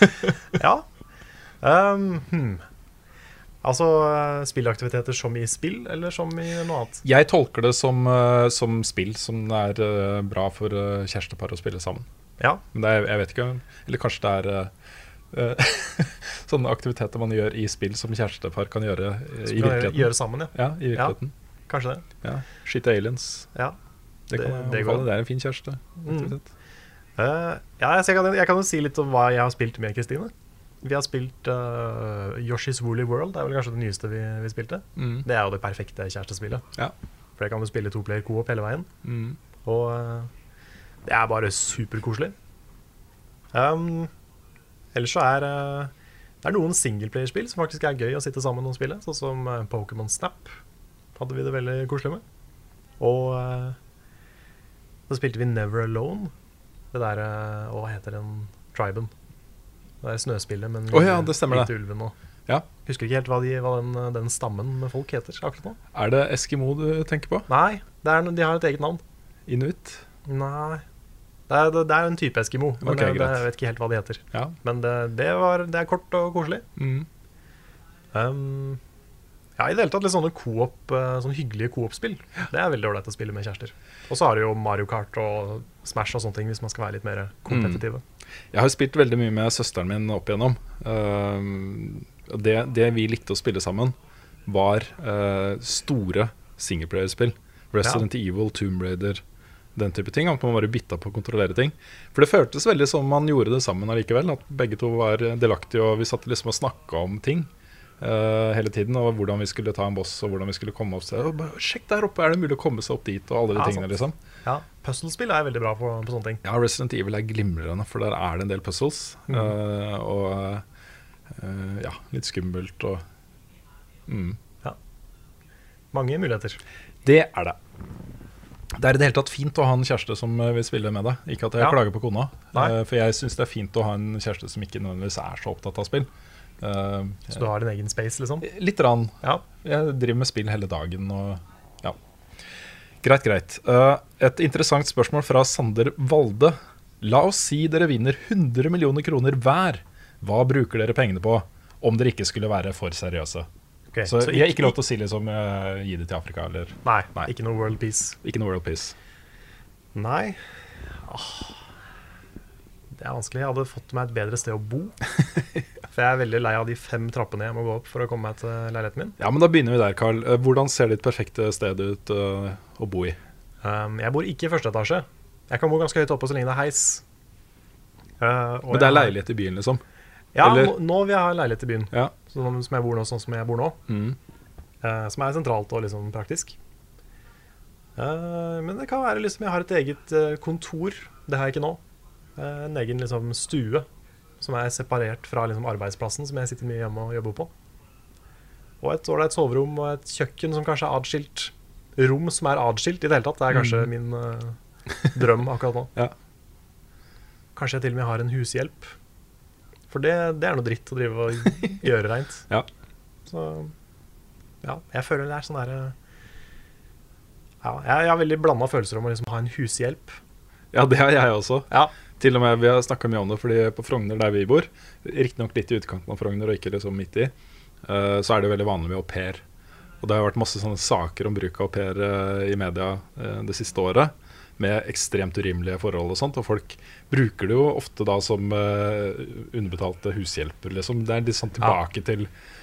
Ja. Um, hmm. Altså eh, spillaktiviteter som i spill, eller som i noe annet? Jeg tolker det som, eh, som spill som er eh, bra for kjærestepar å spille sammen. Ja. Men det er, jeg vet ikke Eller kanskje det er eh, sånne aktiviteter man gjør i spill som kjærestepar kan gjøre uh, i virkeligheten. Gjøre sammen, ja. Ja, i virkeligheten. Kanskje det. Ja. Skyte aliens. Ja. Det, Det- kan jeg det går. Det er en fin kjæreste. Mm. Uh, ja, jeg, kan, jeg kan jo si litt om hva jeg har spilt med Kristine. Vi har spilt uh, Yoshi's Woolly World. Det er vel kanskje det nyeste vi, vi spilte. Mm. Det er jo det perfekte kjærestespillet. Ja. For det kan du spille to player co-op hele veien. Mm. Og uh, det er bare superkoselig. Um, ellers så er uh, det er noen singleplayerspill som faktisk er gøy å sitte sammen og spille. Sånn som Pokémon Snap hadde vi det veldig koselig med. Og uh, så spilte vi Never Alone. Det der uh, Hva heter den triben? Det er snøspillet men oh, ja, det stemmer det. ulven og Ja. Husker ikke helt hva, de, hva den, den stammen med folk heter akkurat nå. Er det Eskimo du tenker på? Nei, det er, de har et eget navn. Inuit? Nei Det er, det er en type eskimo, men okay, det, jeg vet ikke helt hva de heter. Ja. Men det, det, var, det er kort og koselig. Mm. Um, Ja, i det hele tatt litt sånne coop, sånn hyggelige coop-spill. Det er veldig ålreit å spille med kjærester. Og så har du jo Mario Kart og Smash og sånne ting, hvis man skal være litt mer kompetitive. Jeg har spilt veldig mye med søsteren min opp igjennom. Uh, det, det vi likte å spille sammen, var uh, store singleplayerspill. Resident Evil, Tomb Raider, den type ting. At man bare bytta på å kontrollere ting. For det føltes veldig som man gjorde det sammen allikevel. At begge to var delaktige, og vi satt liksom og snakka om ting. Uh, hele tiden, og hvordan vi skulle ta en boss og hvordan vi skulle komme til Sjekk der oppe, er det mulig å komme seg opp dit? Og alle de Ja, tingene liksom Ja, Puzzlespill er veldig bra på, på sånne ting. Ja, Resident Evil er glimrende, for der er det en del puzzles. Mm. Uh, og uh, ja, litt skummelt og mm. Mange muligheter. Det er det. Det er i det hele tatt fint å ha en kjæreste som eh, vil spille med deg. Ikke at jeg Ja. klager på kona, eh, for jeg syns det er fint å ha en kjæreste som ikke nødvendigvis er så opptatt av spill. Så du har din egen space, liksom. Litt. Rann. Ja. Jeg driver med spill hele dagen og ja. Greit, greit. Eh, et interessant spørsmål fra Sander Valde. La oss si dere vinner 100 millioner kroner hver. Hva bruker dere pengene på? Om dere ikke skulle være for seriøse. Okay, Så, så vi har ikke lov til å si liksom uh, gi det til Afrika eller Nei, Nei. ikke noe world peace. ikke noe World Peace. Nei. Åh. Det er vanskelig. Jeg hadde fått meg et bedre sted å bo. For jeg er veldig lei av de fem trappene jeg må gå opp for å komme meg til leiligheten min. Ja, men da begynner vi der, Carl. Eh, Hvordan ser ditt perfekte sted ut uh, å bo i? Um, jeg bor ikke i første etasje. Jeg kan bo ganske høyt oppe så lenge det er heis. Uh, Men det er leilighet i byen, liksom? Ja, eller- nå, vil jeg ha leilighet i byen. Ja. Sånn som jeg bor nå, sånn som jeg bor nå. Mm. Uh, som er sentralt og liksom praktisk. Men det kan være liksom jeg har et eget kontor. Det har jeg ikke nå. En egen liksom stue som er separert fra liksom arbeidsplassen, som jeg sitter mye hjemme og jobber på. Og et ålreit soverom og et kjøkken som kanskje er atskilt. Rom som er atskilt i det hele tatt. Det er kanskje Mm. min uh, drøm akkurat nå. Ja. Kanskje jeg til og med har en hushjelp. For det, det er noe dritt å drive og gjøre reint. Ja. Så ja, jeg føler det er sånn derre ja, jeg, jeg har veldig blanda følelser om å liksom ha en hushjelp. ja, det har jeg også. Ja. Til og med, Vi har snakka mye om det, fordi på Frogner, der vi bor, riktignok litt i utkanten av Frogner og ikke liksom midt i, uh, så er det veldig vanlig med au pair. Og det har vært masse sånne saker om bruk av au pair uh, i media uh, det siste året, med ekstremt urimelige forhold og sånt. Og folk bruker det jo ofte da som underbetalte hushjelper, liksom. Det er litt sånn tilbake til eh,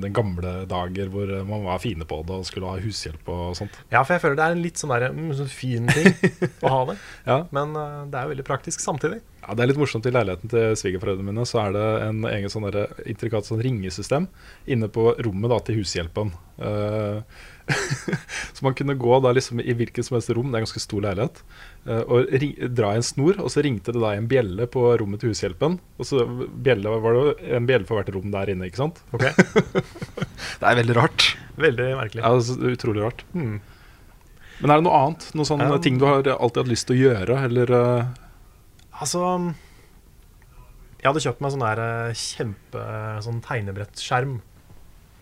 den gamle dager hvor eh, man var fine på det og skulle ha hushjelp og sånt. Ja, for jeg føler det er en litt sånn, der, mm, sånn fin ting å ha det. Ja. Men eh, det er jo veldig praktisk samtidig. Ja, Det er litt morsomt. I leiligheten til svigerforeldrene mine så er det en egen sånn der, intrikat sånn ringesystem inne på rommet da til hushjelpen. Uh, så man kunne gå da liksom i hvilket som helst rom, det er en ganske stor leilighet, eh, og ring, dra i en snor, og så ringte det da en bjelle på rommet til hushjelpen. Og så bjelle, var det en bjelle for hvert rom der inne, ikke sant? Ok, Det er veldig rart. Veldig merkelig. Ja, er utrolig rart. Hmm. Men er det noe annet? Noen sånne Um, ting du har alltid hatt lyst til å gjøre, eller eh, Altså Jeg hadde kjøpt meg sånn der eh, kjempe sånn tegnebrettskjerm.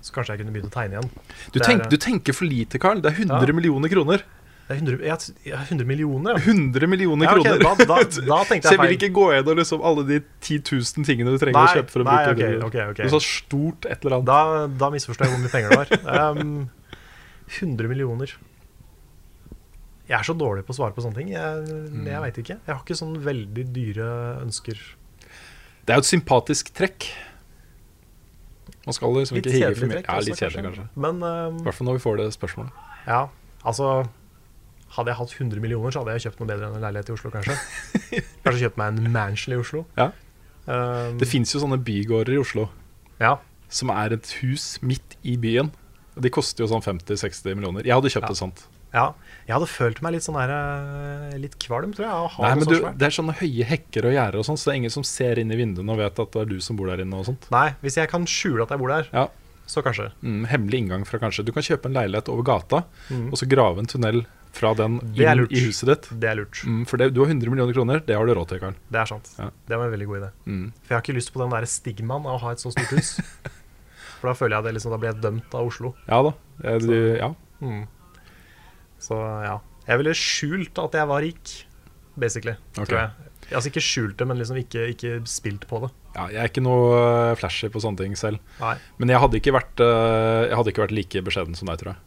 Så kanskje jeg kunne begynt å tegne igjen. du, tenk, er, eh, du tenker for lite, Carl. Det er 100 Ja. millioner kroner. Det er 100, jeg, jeg, 100 millioner, ja. 100 millioner ja okay, kroner. da, da, da jeg Så jeg vil ikke gå gjennom liksom alle de 10 000 tingene du trenger å kjøpe for å nei, bruke ok, okay, ok, ok. Noe så stort et eller annet. Da, da misforstår jeg hvor mye penger det var. Um, 100 millioner. Jeg er så dårlig på å svare på sånne ting. Jeg, Mm. jeg veit ikke. Jeg har ikke sånn veldig dyre ønsker. Det er jo et sympatisk trekk. Man skal liksom Litt ikke hige for mye. Ja, litt kjedelig, kanskje. Men um, I hvert fall når vi får det spørsmålet. ja, altså Hadde jeg hatt 100 millioner, så hadde jeg kjøpt noe bedre enn en leilighet i Oslo, kanskje. Kanskje kjøpt meg en mansion i Oslo. Ja. Um, Det fins jo sånne bygårder i Oslo ja. som er et hus midt i byen. Og De koster jo sånn 50-60 millioner. Jeg hadde kjøpt Ja. et sånt. ja. Jeg hadde følt meg litt sånn her eh, Litt kvalm, tror jeg, Nei, men du. Det er sånne høye hekker og gjerder, og sånn, så det er ingen som ser inn i vinduene og vet at det er du som bor der inne. og sånt Nei, hvis jeg kan skjule at jeg bor der, Ja. så kanskje. mm, Hemmelig inngang fra kanskje Du kan kjøpe en leilighet over gata, Mm. og så grave en tunnel fra den inn i huset ditt. Det er lurt. Mm, for det, du har 100 millioner kroner, det har du råd til, Karl. Det er sant. Ja. Det var en veldig god idé. Mm. For jeg har ikke lyst på den der stigmaen av å ha et så stort hus. For da føler jeg det liksom, da blir jeg dømt av Oslo. Ja da. Jeg, Så- ja. Mm. Så ja. Jeg ville skjult at jeg var rik. basically. Okay. Tror jeg. Altså ikke skjult det, men liksom ikke, ikke spilt på det. Ja, jeg er ikke noe eh, flashy på sånne ting selv. Nei, Men jeg hadde vært, eh, jeg hadde ikke vært like beskjeden som deg, tror jeg.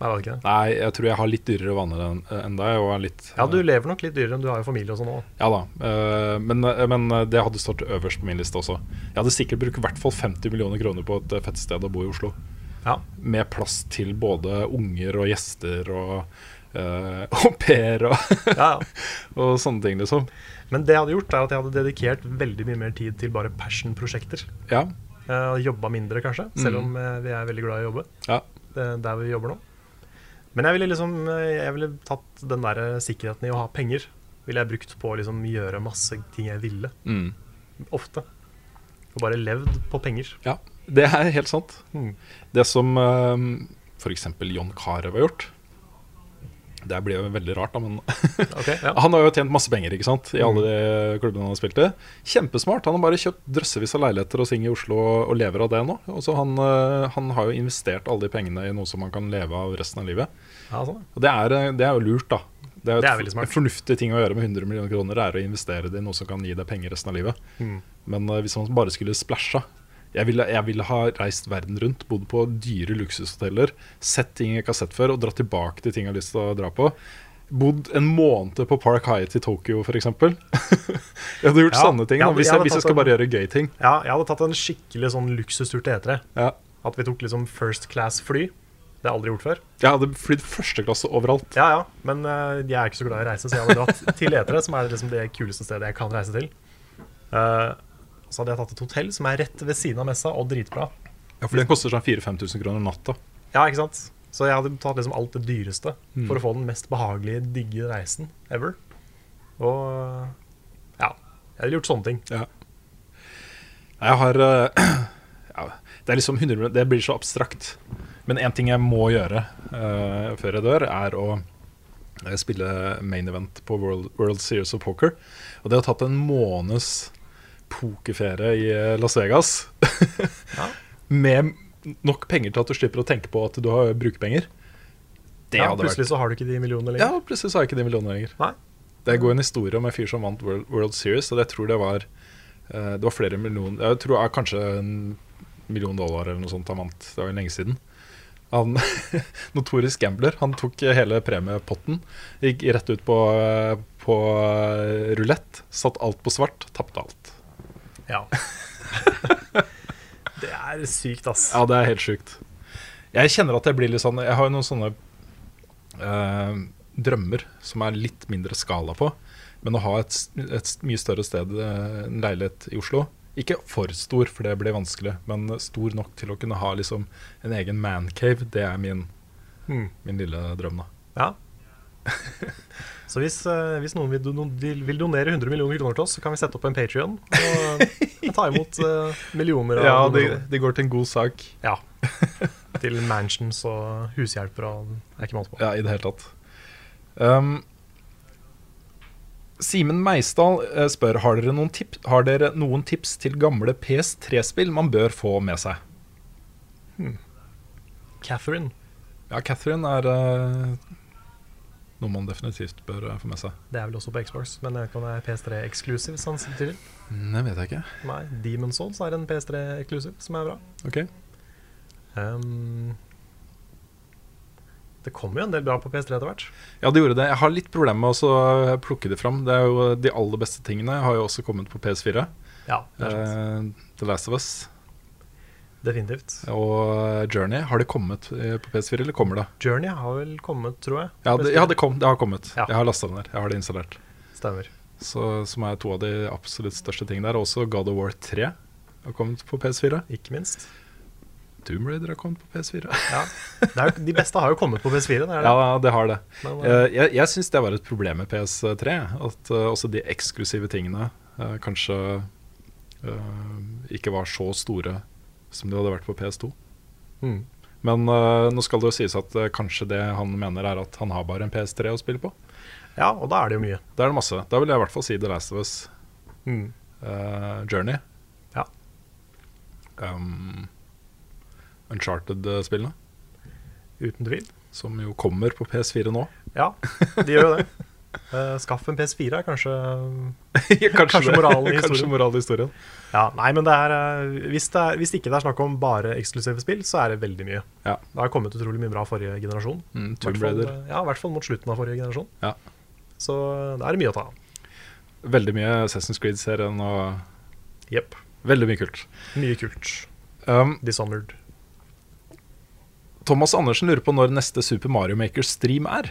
Nei det det? Nei, jeg tror jeg har litt dyrere vaner enn enn deg. Litt, Ja, du lever nok litt dyrere enn du har jo familie og sånn òg. Ja da, eh, men, men det hadde stått øverst på min liste også. Jeg hadde sikkert brukt i hvert fall 50 millioner kroner på et eh, fett sted å bo i Oslo. Ja. Med plass til både unger og gjester og uh, au pair og, Ja, ja. og sånne ting, liksom. Men det jeg hadde gjort, er at jeg hadde dedikert veldig mye mer tid til bare passion-prosjekter. Ja, Uh, Jobba mindre, kanskje, selv om eh, vi er veldig glad i å jobbe. ja. Der vi jobber nå. Men jeg ville liksom eh, Jeg ville tatt den der eh, sikkerheten i å ha penger. Ville jeg brukt på å liksom gjøre masse ting jeg ville. Mm. Ofte. Og bare levd på penger. ja. Det er helt sant. Mm. Det som uh, f.eks. John Carew har gjort Det blir jo veldig rart, da, men okay, ja. Han har jo tjent masse penger ikke sant? i alle de klubbene han har spilt i. Kjempesmart. Han har bare kjøpt drøssevis av leiligheter og ting i Oslo og, lever av det nå. Også han, eh, han har jo investert alle de pengene i noe som han kan leve av resten av livet. ja sånn. Og det er, eh, det er jo lurt, da. Det er, Det er veldig smart. En fornuftig ting å gjøre med 100 millioner kroner, er å investere det i noe som kan gi deg penger resten av livet. Mm. Men eh, hvis man bare skulle splæsja jeg ville, jeg ville ha reist verden rundt, bodd på dyre luksushoteller, sett ting jeg ikke har sett før, og dratt tilbake til ting jeg har lyst til å dra på. Bodd en måned på Park Hyatt i Tokyo, f.eks. jeg hadde gjort Ja, sånne ting jeg hadde- hvis, jeg jeg, hvis jeg skal en- bare gjøre gøy ting. Ja, jeg hadde tatt en skikkelig sånn luksustur til E3. Ja. At vi tok liksom first class-fly. Det har jeg aldri gjort før. Jeg hadde flydd første klasse overalt. Ja, ja, men uh, jeg er ikke så glad i å reise, så jeg hadde dratt til E3, som er liksom det kuleste stedet jeg kan reise til. Eh, så hadde jeg tatt et hotell som er rett ved siden av messa, og dritbra. Ja, For den koster sånn 4000-5000 kroner natta. Ja, ikke sant? Så jeg hadde tatt liksom alt det dyreste Mm. for å få den mest behagelige, digge reisen ever. Og ja, jeg hadde gjort sånne ting. Ja. Jeg har eh, ja, Det er liksom 100 millioner- Det blir så abstrakt. Men én ting jeg må gjøre uh, før jeg dør, er å eh, spille main event på World, World Series of Poker. Og det å tatt en måneds pokerferie i eh, Las Vegas Ja. med nok penger til at du slipper å tenke på at du har brukerpenger, det Ja, hadde vært plutselig så har du ikke de millionene lenger. Ja, plutselig så har jeg ikke de millionene lenger. Nei. Det går en historie om en fyr som vant World, World Series, og jeg tror det var eh, Det var flere millioner Jeg tror er kanskje en million dollar eller noe sånt han vant. Det var jo lenge siden. Han, Notorisk gambler. Han tok hele premiepotten, gikk rett ut på, eh, på eh, rulett, satt alt på svart, tapte alt. Ja. det er sykt, ass. Ja, det er helt sjukt. Jeg kjenner at jeg blir litt sånn Jeg har jo noen sånne eh, drømmer som er litt mindre skala på. Men å ha et, et mye større sted, eh, en leilighet i Oslo Ikke for stor, for det blir vanskelig, men stor nok til å kunne ha liksom en egen mancave. Det er min, Mm. min lille drøm, da. Ja. Så hvis, eh, hvis noen vil, don vil vil donere 100 millioner kroner til oss, så kan vi sette opp en Patrion og ta imot eh, millioner av Ja, det, det går til en god sak. Ja. Til mansions og hushjelper og Det er ikke måte på. Ja, i det hele tatt. Um, Simen Meisdal eh, spør har dere, noen tip har dere noen tips til gamle PS3-spill man bør få med seg. Catherine. Ja, Catherine er eh, noe man definitivt bør eh, få med seg. Det er vel også på Xbox, men jeg vet ikke om det er PS3 exclusive. Sånn. Det vet jeg ikke. Nei, Demon Souls er en PS3 exclusive, som er bra. Ok Um, det kommer jo en del bra på PS3 etter hvert. Ja, det gjorde det. Jeg har litt problemer med å plukke det fram. Det er jo De aller beste tingene har jo også kommet på PS4. Ja, det er sant. Uh, The Last of Us Definitivt. og Journey. Har det kommet eh, på PS4, eller kommer det? Journey har vel kommet, tror jeg. Ja, det, ja, det, kom, det har kommet. Ja. Jeg har lasta den der. Jeg har det installert. Stemmer. Så, som er to av de absolutt største tingene der. Også God of War 3 har kommet på PS4. Ikke minst. Doom Raider har kommet på PS4. Ja. Jo- de beste har jo kommet på PS4. Det det. Ja, det har det. Men, uh, jeg jeg syns det var et problem med PS3. At uh, også de eksklusive tingene uh, kanskje eh, ikke var så store som de hadde vært på PS2. mm. Men uh, nå skal det jo sies at uh, kanskje det han mener er at han har bare en PS3 å spille på. ja, og da er det jo mye. Da er det masse. Da vil jeg i hvert fall si The Last of Us. Mm. Uh, Journey. Ja. Um, Uncharted-spillene, Uten tvil. som jo kommer på PS4 nå. Ja, de gjør jo det. Skaff en PS4 er kanskje kanskje, Kanskje moralen i Kanskje historien. moralen i historien. Ja, nei, men det er, eh, hvis, det er Hvis ikke det er snakk om bare eksklusive spill, så er det veldig mye. Ja. Det har kommet utrolig mye bra forrige generasjon. Mm, eh, Ja, i hvert fall mot slutten av forrige generasjon. Ja. Så det er mye å ta av. Veldig mye Assassin's Creed-serien og Jepp. veldig mye kult. Mye kult. Um, Dishonored. Thomas Andersen lurer på når neste Super Mario Maker-stream er.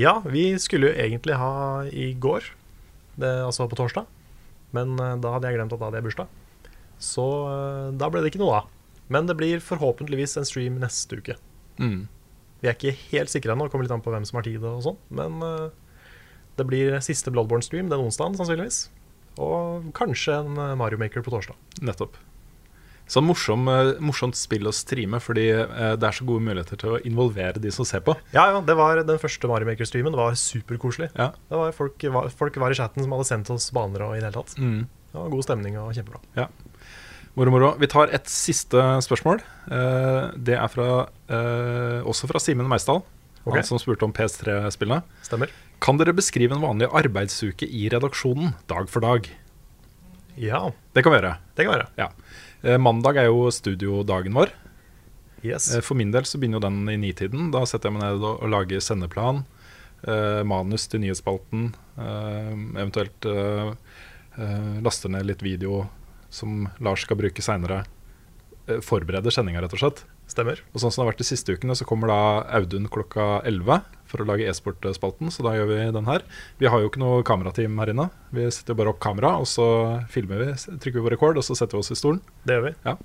Ja, vi skulle jo egentlig ha i går, det, altså på torsdag. Men eh, da hadde jeg glemt at da hadde jeg bursdag. Så eh, da ble det ikke noe av. Men det blir forhåpentligvis en stream neste uke. Mm. Vi er ikke helt sikre ennå, kommer litt an på hvem som har tid og sånn. Men eh, det blir siste Bloodborne-stream den onsdagen, sannsynligvis. Og kanskje en Mario Maker på torsdag. Nettopp. Sånn morsom, eh, morsomt spill å streame, fordi eh, det er så gode muligheter til å involvere de som ser på. Ja, ja, det var den første Mario Maker-streamen. var superkoselig. Ja. Det var folk, folk var i chatten som hadde sendt oss baner og i det hele tatt. Mm. Det var god stemning og kjempebra. Moro, moro. Vi tar et siste spørsmål. Eh, det er fra, også fra Simen Meisdal, okay. han som spurte om PS3-spillene. Stemmer. Kan dere beskrive en vanlig arbeidsuke i redaksjonen, dag for dag? Ja, Det kan vi gjøre. det kan vi gjøre. Ja. Eh, mandag er jo studiodagen vår. Yes. Eh, For min del så begynner jo den i nitiden. Da setter jeg meg ned og, lager sendeplan. Eh, manus til nyhetsspalten. Eh, eventuelt laster ned litt video som Lars skal bruke seinere. Forbereder sendinga, rett og slett. Stemmer. Og sånn som det har vært de siste ukene, så kommer da Audun klokka 11 for å lage e-sportspalten. Så da gjør vi den her. Vi har jo ikke noe kamerateam her inne. Vi setter bare opp kamera, og så filmer vi. Trykker vi på rekord, og så setter vi oss i stolen. Det gjør vi.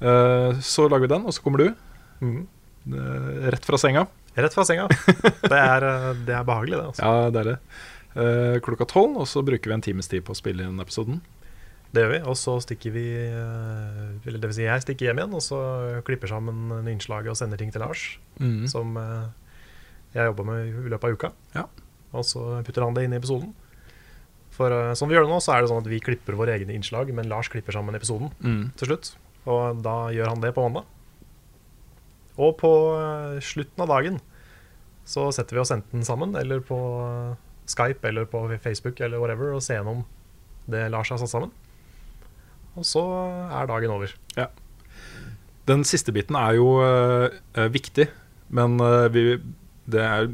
Eh, så lager vi den, og så kommer du. Mm. eh, rett fra senga. Rett fra senga. Det er, eh, det er behagelig, det. altså. Ja, deilig. Uh, klokka tolv, og så bruker vi en times tid på å spille inn episoden. Det gjør vi. Og så stikker vi Eller det vil si, jeg stikker hjem igjen, og så klipper sammen en innslag og sender ting til Lars. Mm. Som jeg jobber med i løpet av uka. Ja. Og så putter han det inn i episoden. For uh, som vi gjør det nå, så er det sånn at vi klipper våre egne innslag, men Lars klipper sammen episoden Mm. til slutt. Og da gjør han det på mandag. Og på uh, slutten av dagen så setter vi oss enten sammen eller på uh, Skype eller på Facebook eller whatever og ser gjennom det Lars har satt sammen. Og så er dagen over. Ja. Den siste biten er jo viktig, men vi, det er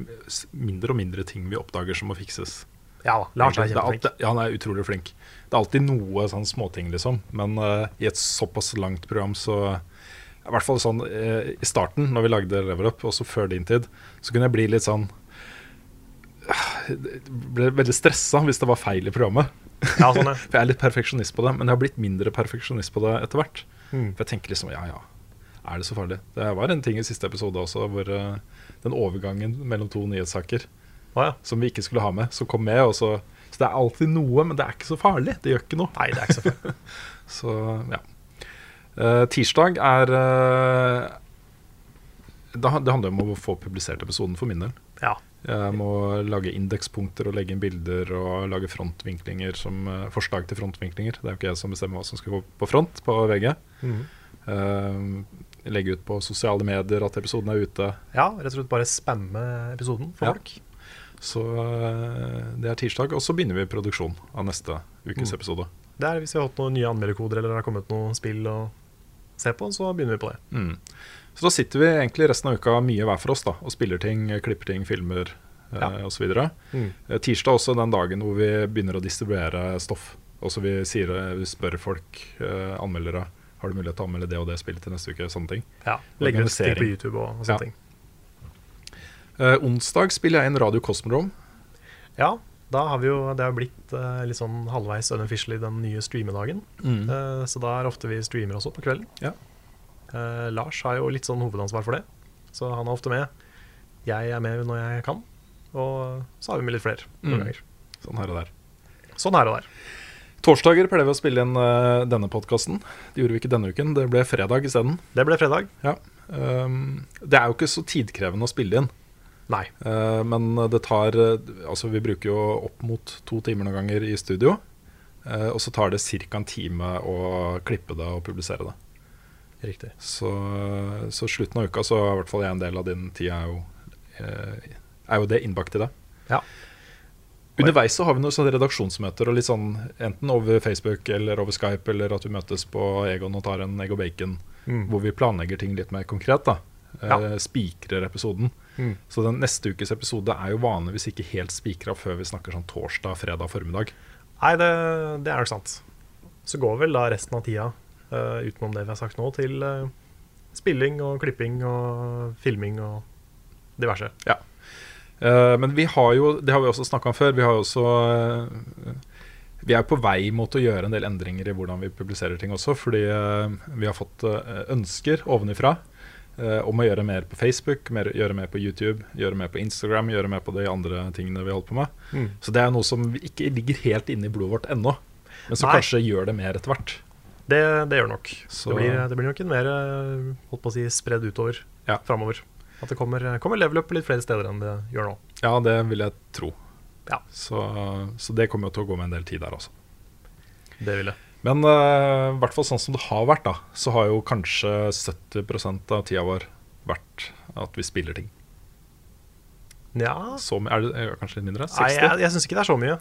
mindre og mindre ting vi oppdager som må fikses. Ja da, Lars er kjempeflink. alltid- Ja, han er utrolig flink. Det er alltid noe sånn småting, liksom. Men uh, i et såpass langt program, så I hvert fall sånn uh, i starten, når vi lagde Level Up, også før din tid, så kunne jeg bli litt sånn Jeg ble veldig stressa hvis det var feil i programmet. Ja, sånn. For jeg er litt perfeksjonist på det, men jeg har blitt mindre perfeksjonist på det etter hvert. Mm. For jeg tenker liksom ja, ja, er det så farlig? Det var en ting i siste episode også, hvor uh, den overgangen mellom to nyhetssaker ah, ja. som vi ikke skulle ha med, som kom med. Og så, så det er alltid noe, men det er ikke så farlig. Det gjør ikke noe. Nei, det er ikke så farlig. Så ja. Uh, tirsdag er uh, Det handler om å få publisert episoden for min del. Ja. Jeg må lage indekspunkter og legge inn bilder og lage frontvinklinger som uh, forslag til frontvinklinger. Det er jo ikke jeg som bestemmer hva som skal gå på front på VG. Mm. Legge ut på sosiale medier at episoden er ute. ja, rett og slett bare spamme episoden for Ja. folk. Så eh, det er tirsdag, og så begynner vi produksjon av neste ukes Mm. episode. Det er Hvis vi har hatt noen nye anmelderkoder eller det har kommet noen spill å se på, så begynner vi på det. Mm. Så da sitter vi egentlig resten av uka mye hver for oss da, og spiller ting, klipper ting, filmer eh, Ja. osv. mm. tirsdag er også den dagen hvor vi begynner å distribuere stoff. Også vi, sier, vi spør folk, eh, anmeldere, har du mulighet til å anmelde det og det spillet til neste uke. sånne ting. Ja, Legger ut ting på YouTube og, og sånne Ja. ting. Eh, onsdag spiller jeg inn Radio Cosmodrome. Ja, da har vi jo Det har blitt eh, litt sånn halvveis unofficially den nye streamedagen. Eh, så da er ofte vi streamer også på kvelden. Ja. Eh, Lars har jo litt sånn hovedansvar for det, så han er ofte med. Jeg er med når jeg kan, og så har vi med litt flere noen Mm. ganger. Sånn her og der. Sånn her og der. Torsdager pleier vi å spille inn uh, denne podkasten. Det gjorde vi ikke denne uken, det ble fredag isteden. Det ble fredag. Um, det er jo ikke så tidkrevende å spille inn. Nei. Uh, men det tar eh, Altså, vi bruker jo opp mot to timer noen ganger i studio. Uh, og så tar det ca. en time å klippe det og publisere det. Riktig. Så, så slutten av uka så i hvert fall jeg en del av din tid er jo, er jo det innbakt i det. Underveis så har vi noen sånne redaksjonsmøter, og litt sånn, enten over Facebook eller over Skype, eller at vi møtes på Egon og tar en egg og bacon, Mm. hvor vi planlegger ting litt mer konkret. da Ja. eh, Spikrer episoden. Mm. Så den neste ukes episode er jo vanligvis ikke helt spikra før vi snakker sånn torsdag, fredag formiddag. Nei, det, det er nok sant. Så går vel da resten av tida, uh, utenom det vi har sagt nå, til uh, spilling og klipping og filming og diverse. Eh, men vi har jo, det har vi også snakka om før, vi har jo også eh, Vi er på vei mot å gjøre en del endringer i hvordan vi publiserer ting også, fordi eh, vi har fått eh, ønsker ovenifra eh, om å gjøre mer på Facebook, mer, gjøre mer på YouTube, gjøre mer på Instagram, gjøre mer på de andre tingene vi holder på med. Mm. Så det er noe som ikke ligger helt inne i blodet vårt ennå, men som Nei. kanskje gjør det mer etter hvert. Det, det gjør nok. Så- Det, blir, det blir nok en mer eh, holdt på å si, spredd utover Ja. framover. At det kommer, kommer level up litt flere steder enn det gjør nå. Ja, det vil jeg tro. Ja. Så, så det kommer jo til å gå med en del tid der også. Det vil jeg. Men i i hvert fall sånn som det har vært, da, så har jo kanskje 70 av tida vår vært at vi spiller ting. Ja. Så, er det er kanskje litt mindre? 60? Nei, jeg, jeg syns ikke det er så mye.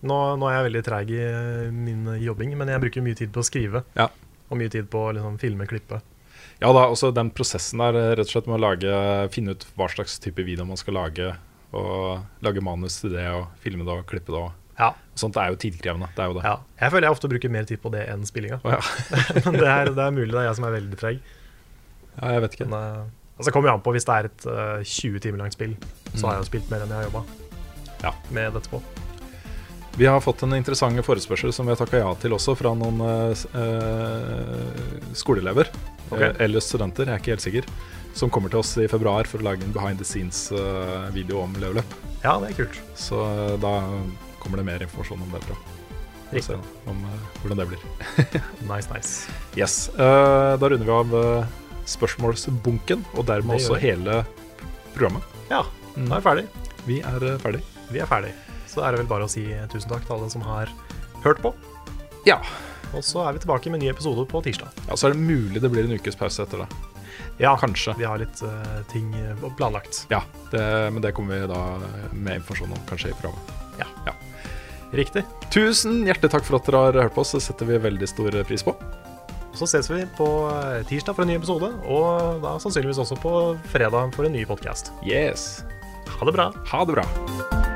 Nå, nå er jeg veldig treig i eh, min jobbing, men jeg bruker mye tid på å skrive. Ja. Og mye tid på å liksom, filme, klippe. Ja da, også den prosessen der, eh, rett og slett med å lage, finne ut hva slags type video man skal lage, og lage manus til det, og filme det og klippe det. Og Ja. sånt er jo tidkrevende. Det er jo det. ja. Jeg føler jeg ofte bruker mer tid på det enn spillinga. Oh, ja. men det er, det er mulig det er jeg som er veldig treig. ja, jeg vet ikke. Men uh, altså, kommer jo an på hvis det er et uh, 20 timer langt spill, så har jeg jo spilt mer enn jeg har jobba Ja. med dette på. Vi har fått en interessant forespørsel som vi har takka ja til også, fra noen eh, eh, skoleelever. Eh, eller studenter, jeg er ikke helt sikker. Som kommer til oss i februar for å lage en behind the scenes-video om level up. Ja, det er kult. Så eh, da kommer det mer informasjon om det. fra. Riktig. se om eh, hvordan det blir. Nice, nice. Yes, eh, Da runder vi av eh, spørsmålsbunken, og dermed også hele programmet. Ja, nå da er vi ferdig. Vi er eh, ferdig. Vi er ferdig. Så er det vel bare å si tusen takk til alle som har hørt på. Ja. Og så er vi tilbake med en ny episode på tirsdag. ja. Så er det mulig det blir en ukes pause etter det. Ja, Kanskje. vi har litt uh, ting eh, planlagt. Ja, det, men det kommer vi da med informasjon om kanskje i programmet. Riktig. Tusen hjertelig takk for at dere har hørt på oss. Det setter vi veldig stor pris på. Så ses vi på eh, tirsdag for en ny episode, og da sannsynligvis også på fredag for en ny podkast. Yes. Ha det bra. Ha det bra.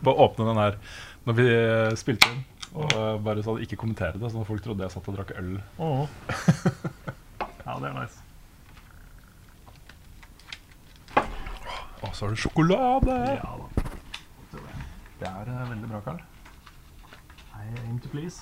På å åpne den her når vi eh, spilte inn. Og eh, bare sånn ikke kommentere det, sånn at folk trodde jeg satt og drakk øl. ja, det er nice. Og så er det sjokolade! Ja da. Det er eh, veldig bra, Karl. I aim to please.